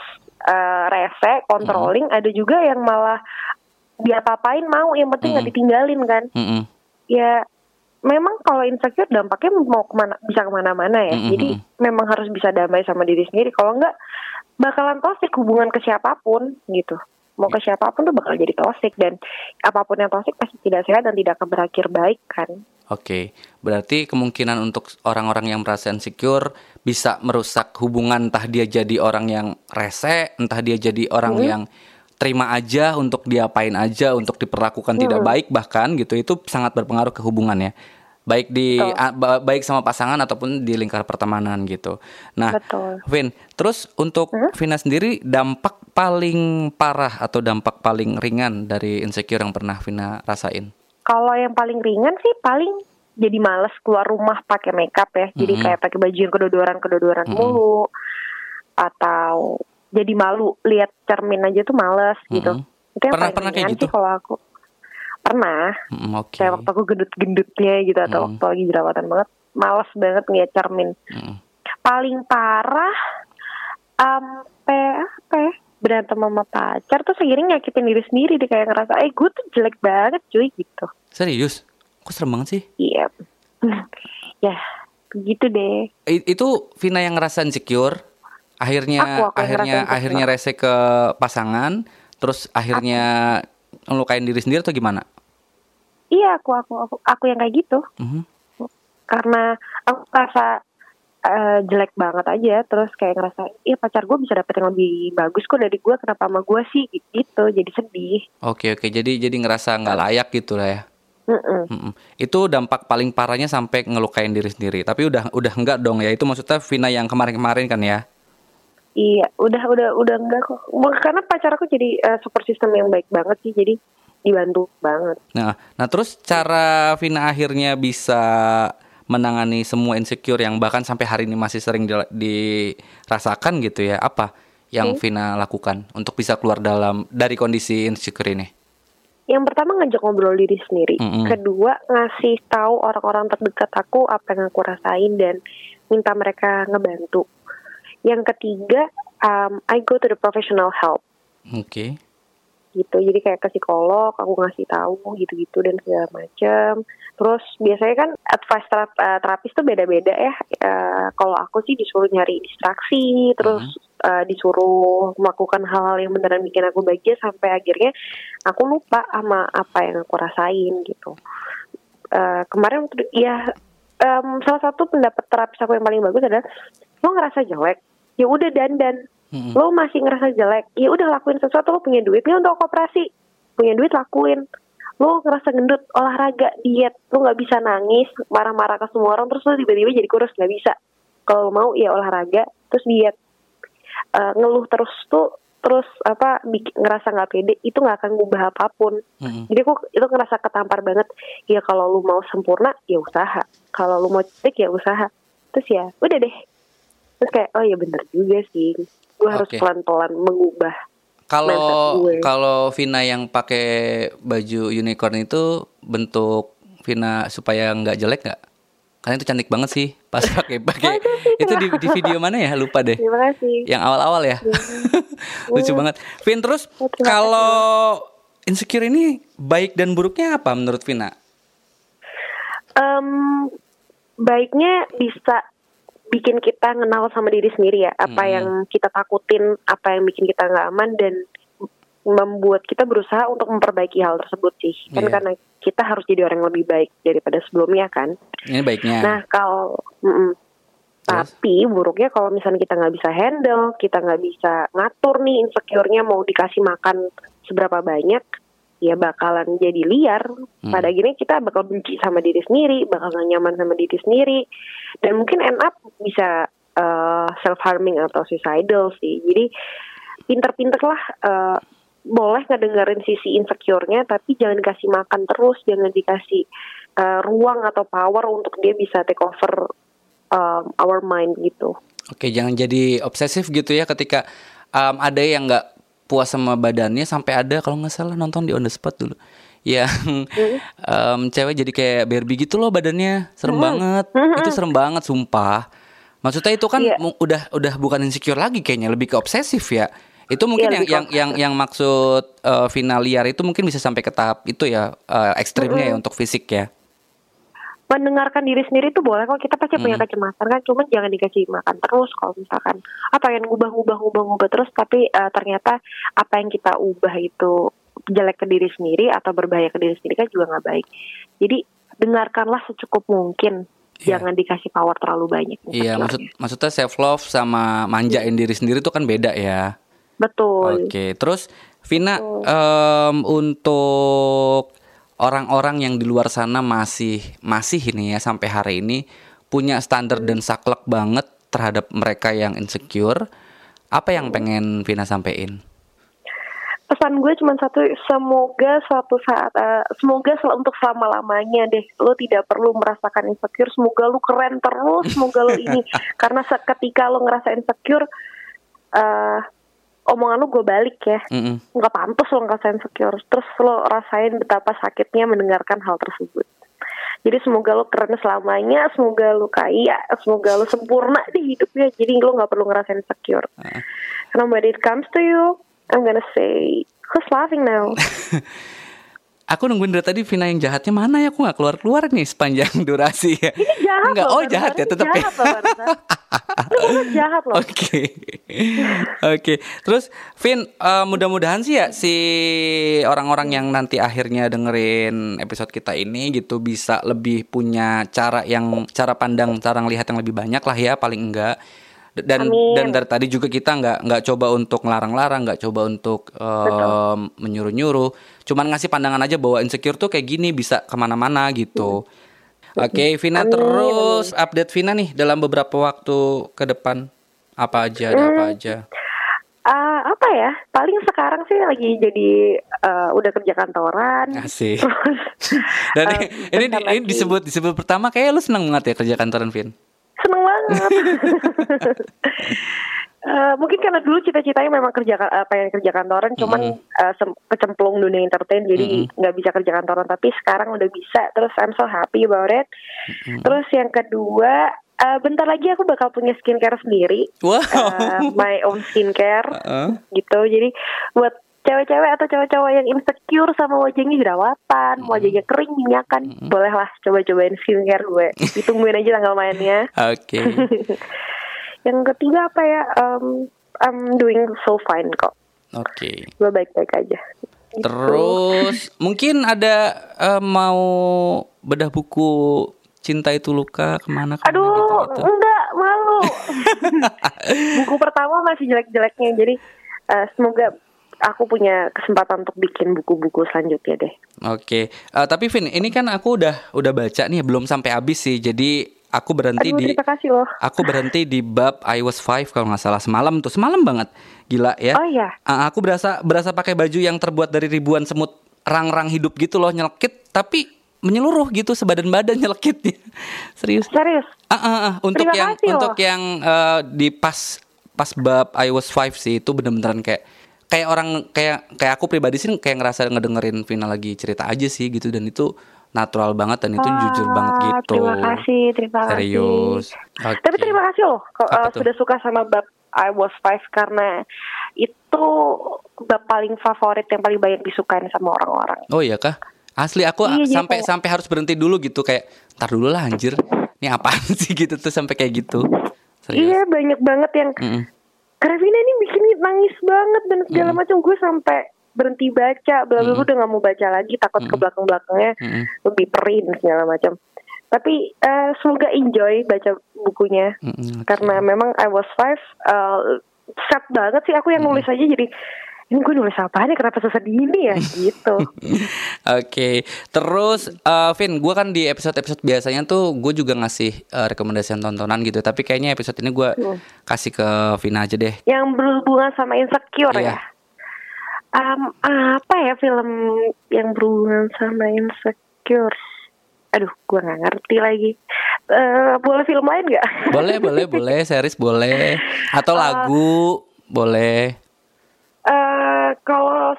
uh, rese, controlling. Ada juga yang malah dia papain mau, yang penting nggak Mm-mm. ditinggalin kan. Mm-mm. Ya memang kalau insecure dampaknya mau ke mana bisa ke mana-mana ya. Mm-mm. Jadi memang harus bisa damai sama diri sendiri. Kalau enggak bakalan toxic hubungan ke siapa pun gitu. Mau ke siapa pun tuh bakal jadi toxic dan apa pun yang toxic pasti tidak sehat dan tidak akan berakhir baik kan. Oke, berarti kemungkinan untuk orang-orang yang merasa insecure bisa merusak hubungan entah dia jadi orang yang rese, entah dia jadi orang Hmm. yang terima aja untuk diapain aja, untuk diperlakukan tidak Hmm. baik bahkan gitu itu sangat berpengaruh ke hubungannya. Baik di Betul. baik sama pasangan ataupun di lingkar pertemanan gitu. Nah, Betul. Vin, terus untuk Hmm? Vina sendiri dampak paling parah atau dampak paling ringan dari insecure yang pernah Vina rasain? Kalau yang paling ringan sih paling jadi males keluar rumah pakai makeup ya. Jadi Mm-mm. kayak pakai baju yang kedodoran-kedodoran Mm-mm. mulu atau jadi malu lihat cermin aja tuh males gitu. Mm-mm. Itu yang Pernah- paling pernah kayak gitu? sih kalau aku. Pernah. Mm, Oke. Kayak waktu aku gendut-gendutnya gitu atau Mm. waktu lagi jerawatan banget. Males banget ngeliat cermin. Mm. Paling parah sampai apa ya? Berantem sama pacar tuh seiring nyakitin diri sendiri deh kayak ngerasa eh gue tuh jelek banget cuy gitu. Serius? Kok serem banget sih? Iya. ya, begitu deh. I- itu Vina yang ngerasa insecure, akhirnya Aku, aku akhirnya akhirnya rese ke pasangan, terus akhirnya ngelukain diri sendiri atau gimana? Iya, aku aku aku, aku yang kayak gitu. Mhm. Karena aku rasa eh, jelek banget aja, terus kayak ngerasa, iya pacar gue bisa dapet yang lebih bagus kok dari gue, kenapa sama gue sih gitu, jadi sedih. Oke oke, jadi jadi ngerasa nggak layak gitu lah ya. Mm-mm. Mm-mm. Itu dampak paling parahnya sampai ngelukain diri sendiri. Tapi udah udah enggak dong ya. Itu maksudnya Vina yang kemarin-kemarin kan ya? Iya, udah udah udah enggak kok. Karena pacar aku jadi eh, support system yang baik banget sih, jadi dibantu banget. Nah, nah terus cara Vina akhirnya bisa menangani semua insecure yang bahkan sampai hari ini masih sering di- dirasakan gitu ya. Apa yang Vina lakukan untuk bisa keluar dalam dari kondisi insecure ini? Yang pertama ngajak ngobrol diri sendiri. Mm-mm. Kedua ngasih tahu orang-orang terdekat aku apa yang aku rasain dan minta mereka ngebantu. Yang ketiga, um, I go to the professional help Oke. gitu. Jadi kayak ke psikolog, aku ngasih tahu gitu-gitu dan segala macam. Terus biasanya kan advice terap- eh, terapis tuh beda-beda ya. Eh, kalau aku sih disuruh nyari distraksi, terus eh, disuruh melakukan hal-hal yang beneran bikin aku bahagia sampai akhirnya aku lupa sama apa yang aku rasain gitu. Eh, kemarin ya em, salah satu pendapat terapis aku yang paling bagus adalah lo ngerasa jelek, ya udah dandan Mm-mm. lo masih ngerasa jelek? Ya udah lakuin sesuatu lo punya duit. Nih untuk operasi. Punya duit lakuin lo ngerasa gendut olahraga diet. Lo nggak bisa nangis marah-marah ke semua orang terus lo tiba-tiba jadi kurus. Nggak bisa. Kalau mau ya olahraga terus diet. Eh, ngeluh terus tuh terus apa bik- ngerasa nggak pede itu nggak akan ngubah apa pun. Mm-mm. jadi aku itu ngerasa ketampar banget. Ya kalau lu mau sempurna ya usaha. Kalau lu mau cantik ya usaha. Terus ya udah deh. Terus kayak oh ya bener juga sih. Gue harus pelan-pelan mengubah Kalau kalau Vina yang pakai baju unicorn itu bentuk Vina supaya nggak jelek nggak? Karena itu cantik banget sih pas pakai pakai itu di, di video mana ya lupa deh. terima kasih Yang awal-awal ya. Lucu banget. Vin terus Oh, kalau insecure ini baik dan buruknya apa menurut Vina? Em, baiknya bisa bikin kita kenal sama diri sendiri ya apa Hmm. yang kita takutin apa yang bikin kita nggak aman dan membuat kita berusaha untuk memperbaiki hal tersebut sih. Kan Iya. karena kita harus jadi orang yang lebih baik daripada sebelumnya kan. Ini baiknya. Nah kalau mm-mm. Terus? tapi buruknya kalau misalnya kita nggak bisa handle, kita nggak bisa ngatur nih insecure-nya mau dikasih makan seberapa banyak, ya bakalan jadi liar. Hmm. Pada akhirnya kita bakal benci sama diri sendiri, bakal gak nyaman sama diri sendiri, dan mungkin end up bisa self harming atau suicidal sih. Jadi pinter-pinter lah. eh, boleh ngedengerin sisi insecure-nya, tapi jangan dikasih makan terus, jangan dikasih eh, ruang atau power untuk dia bisa take over um, our mind gitu. Oke, jangan jadi obsesif gitu ya ketika um, ada yang nggak puas sama badannya sampai ada kalau nggak salah nonton di on the spot dulu. Yang um, cewek jadi kayak Barbie gitu loh badannya, serem banget. Itu serem banget, sumpah. Maksudnya itu kan mu- udah udah bukan insecure lagi kayaknya, lebih ke obsesif ya. Itu mungkin Iya, yang yang yang yang maksud uh, final liar itu mungkin bisa sampai ke tahap itu ya uh, ekstrimnya ya untuk fisik ya. Mendengarkan diri sendiri tuh boleh kok kita pasti punya kecemasan kan, cuman jangan dikasih makan terus kalau misalkan apa yang ngubah-ngubah ngubah-ngubah terus, tapi eh, ternyata apa yang kita ubah itu jelek ke diri sendiri atau berbahaya ke diri sendiri kan juga nggak baik. Jadi dengarkanlah secukup mungkin, Iya. jangan dikasih power terlalu banyak. Iya, maksud maksudnya self love sama manjain diri sendiri itu kan beda ya. betul. Oke, terus Vina em, untuk orang-orang yang di luar sana masih masih ini ya sampai hari ini punya standar dan saklek banget terhadap mereka yang insecure. Apa yang pengen Vina sampein? pesan gue cuma satu semoga suatu saat eh, semoga sel- untuk selama lamanya deh lo tidak perlu merasakan insecure semoga lo keren terus semoga lo ini karena seketika lo ngerasa insecure eh omongan lo gue balik ya. Nggak pantas lo ngerasa insecure terus lo rasain betapa sakitnya mendengarkan hal tersebut. Jadi semoga lo keren selamanya semoga lo kaya semoga lo sempurna di hidupnya. Jadi lo nggak perlu ngerasa insecure karena when it comes to you I'm gonna say who's laughing now? Aku nungguin dari tadi Vina yang jahatnya mana ya? Aku nggak keluar keluar nih sepanjang durasi. Ya. ini jahat Enggak, loh oh jahat ya tetap ya. jahat loh barusan. Jahat loh. Oke, oke. Terus, Vin, eh, mudah-mudahan sih ya si orang-orang yang nanti akhirnya dengerin episode kita ini gitu bisa lebih punya cara yang cara pandang, cara ngelihat yang lebih banyak lah ya paling enggak. Dan Amin. dan dari tadi juga kita nggak nggak coba untuk ngelarang-larang, nggak coba untuk em, menyuruh-nyuruh. Cuman ngasih pandangan aja bahwa insecure tuh kayak gini bisa ke mana-mana gitu. Oke, Vina Amin, terus update Vina nih dalam beberapa waktu ke depan apa aja, ada apa aja. Ah, apa ya? Paling sekarang sih lagi jadi eh, udah kerja kantoran. Asik. terus Dan eh, ini, ini lagi. disebut disebut pertama kayak lu seneng banget ya kerja kantoran, Vin. seneng banget. Eh, mungkin karena dulu cita-citanya memang kerja eh, pengen kerja kantoran cuman eh, sem- kecemplung dunia entertain jadi nggak bisa kerja kantoran. Tapi sekarang udah bisa terus I'm so happy about it. Terus yang kedua eh, bentar lagi aku bakal punya skincare sendiri Wow. Eh, my own skincare Heeh. gitu jadi buat cewek-cewek atau cowok-cowok yang insecure sama wajahnya jerawatan, wajahnya kering, minyakan, bolehlah coba-cobain skincare gue. Ditungguin aja tanggal mainnya. Oke. Yang ketiga apa ya? Um, I'm doing so fine kok. Oke. Gue baik-baik aja. Gitu. Terus mungkin ada eh, mau bedah buku Cinta itu luka ke mana ke mana Aduh, gitu, gitu. enggak malu. Buku pertama masih jelek-jeleknya, jadi uh, semoga aku punya kesempatan untuk bikin buku-buku selanjutnya deh. Oke. Eh, tapi Vin, ini kan aku udah udah baca nih belum sampai habis sih. Jadi aku berhenti Aduh, di terima kasih loh. Aku berhenti di bab I was five kalau nggak salah semalam tuh semalam banget gila ya. Oh iya. Ah, aku berasa berasa pakai baju yang terbuat dari ribuan semut rang-rang hidup gitu loh nyelekit tapi menyeluruh gitu sebadan badan nyelekitnya serius. Serius. Ah, ah, ah. untuk Terima yang kasih loh. untuk yang eh, di pas pas bab I was five sih itu bener-beneran kayak kayak orang kayak kayak aku pribadi sih kayak ngerasa ngedengerin Vina lagi cerita aja sih gitu dan itu natural banget dan itu jujur banget gitu. Terima kasih, terima Serius. kasih. Oke. Tapi terima kasih loh uh, sudah suka sama bab I was five karena itu bab paling favorit yang paling banyak disukain sama orang-orang. Oh iya kah? Asli aku Iya, jadi sampai sampai harus berhenti dulu gitu kayak tar dulu lah anjir. Ini apaan sih gitu tuh sampai kayak gitu. Serius. Iya banyak banget yang Mm-mm. Karevina ini bikin nangis banget dan segala macam gue sampai berhenti baca bla bla Mm-mm. udah nggak mau baca lagi takut ke Mm-mm. belakang belakangnya Mm-mm. lebih perin segala macam tapi eh, semoga enjoy baca bukunya Mm-mm, oke. karena memang I was five uh, sad banget sih aku yang nulis aja jadi ini gue nulis apa nih kenapa sesedih ini ya? Gitu. Oke, terus eh, Vin, gue kan di episode-episode biasanya tuh gue juga ngasih eh, rekomendasi tontonan gitu, tapi kayaknya episode ini gue Hmm. kasih ke Vina aja deh. yang berhubungan sama insecure Iya. ya? Um, apa ya film yang berhubungan sama insecure? Aduh gue nggak ngerti lagi. Eh, boleh film lain nggak? Boleh, boleh, boleh, series boleh, atau lagu boleh. Eh, kalau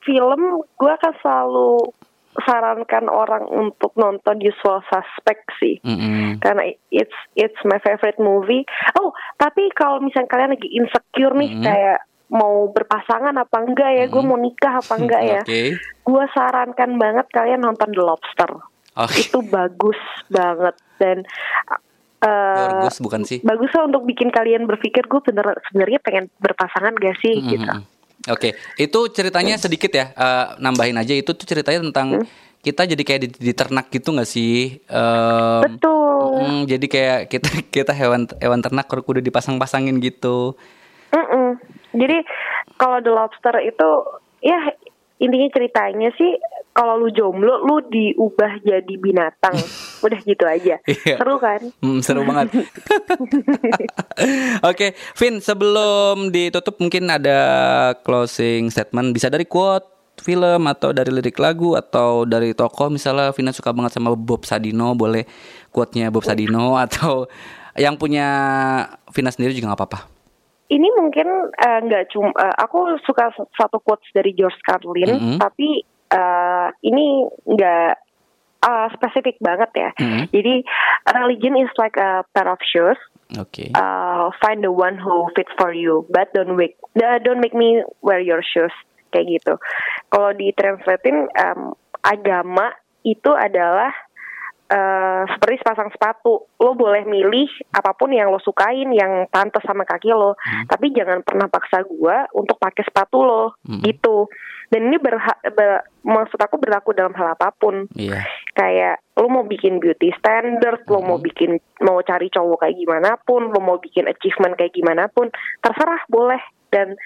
film gue akan selalu sarankan orang untuk nonton Usual Suspect sih Mm-mm. karena it's it's my favorite movie. Oh, tapi kalau misalnya kalian lagi insecure nih Mhm. kayak mau berpasangan apa enggak ya, gue mau nikah apa enggak ya, Oke, gue sarankan banget kalian nonton The Lobster. oke. Itu bagus banget dan eh Bagus bukan sih? bagus lah untuk bikin kalian berpikir gue bener sebenarnya pengen berpasangan gak sih Mm-mm. gitu. Oke, itu ceritanya sedikit ya, eh, nambahin aja itu tuh ceritanya tentang kita jadi kayak di, di ternak gitu nggak sih? Em, Betul. mm, jadi kayak kita kita hewan hewan ternak udah dipasang-pasangin gitu. Mm-mm. Jadi kalau The Lobster itu ya intinya ceritanya sih kalau lu jomblo lu diubah jadi binatang. Udah gitu aja. Iya. Seru kan? Hmm, seru banget. Oke, Vin, sebelum ditutup mungkin ada closing statement bisa dari quote film atau dari lirik lagu atau dari tokoh misalnya Vina suka banget sama Bob Sadino boleh quote-nya Bob Sadino atau yang punya Vina sendiri juga nggak apa-apa. Ini mungkin eh, nggak cuma eh, aku suka satu quotes dari George Carlin, Mm-mm. tapi eh, ini nggak eh, spesifik banget ya. Mm-mm. Jadi religion is like a pair of shoes. Oke. uh, find the one who fits for you, but don't make uh, don't make me wear your shoes kayak gitu. Kalau ditranslatein um, agama itu adalah uh, seperti sepasang sepatu. Lo boleh milih apa pun yang lo sukain, yang pantas sama kaki lo, tapi jangan pernah paksa gua untuk pakai sepatu lo Hmm. gitu. Dan ini berha- ber- maksud aku berlaku dalam hal apa pun Iya. kayak lo mau bikin beauty standard, lo mau bikin mau cari cowok kayak gimana pun, lo mau bikin achievement kayak gimana pun, terserah boleh dan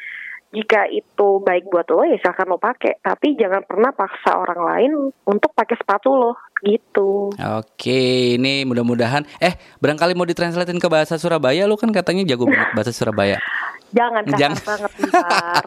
jika itu baik buat lo ya silahkan lo pakai, tapi jangan pernah paksa orang lain untuk pakai sepatu lo gitu. Oke, ini mudah-mudahan eh barangkali mau ditranslatein ke bahasa Surabaya lu kan katanya jago banget bahasa Surabaya. Jangan kasar Jangan. banget ntar.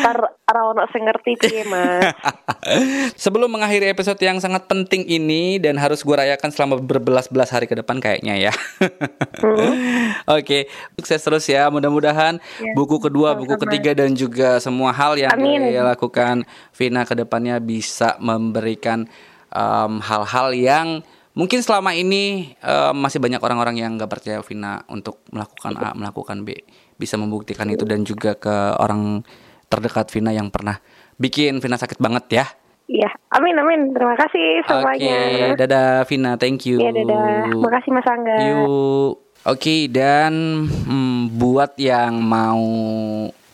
ntar Rawono sing ngerti piye, Mas. Sebelum mengakhiri episode yang sangat penting ini dan harus gue rayakan selama berbelas-belas hari ke depan kayaknya ya. Oke, sukses terus ya. Mudah-mudahan Ya, buku kedua, buku sama-sama. ketiga dan juga semua hal yang Amin. dia lakukan Vina ke depannya bisa memberikan em, hal-hal yang mungkin selama ini em, masih banyak orang-orang yang nggak percaya Vina untuk melakukan A, melakukan B, bisa membuktikan itu dan juga ke orang terdekat Vina yang pernah bikin Vina sakit banget ya. Iya, amin amin. Terima kasih semuanya. Oke, dadah Vina, thank you. Iya, dadah. Makasih Mas Angga. Yuk. Oke, dan hmm, buat yang mau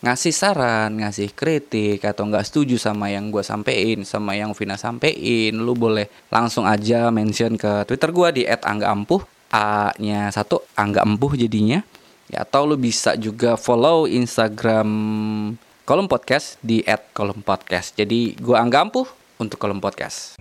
ngasih saran, ngasih kritik atau nggak setuju sama yang gue sampein, sama yang Vina sampein, lu boleh langsung aja mention ke Twitter gue di @anggaampuh, A-nya satu, Angga Empuh jadinya. Ya, atau lu bisa juga follow Instagram Kolom Podcast di @kolompodcast. Jadi gue Angga Ampuh untuk Kolom Podcast.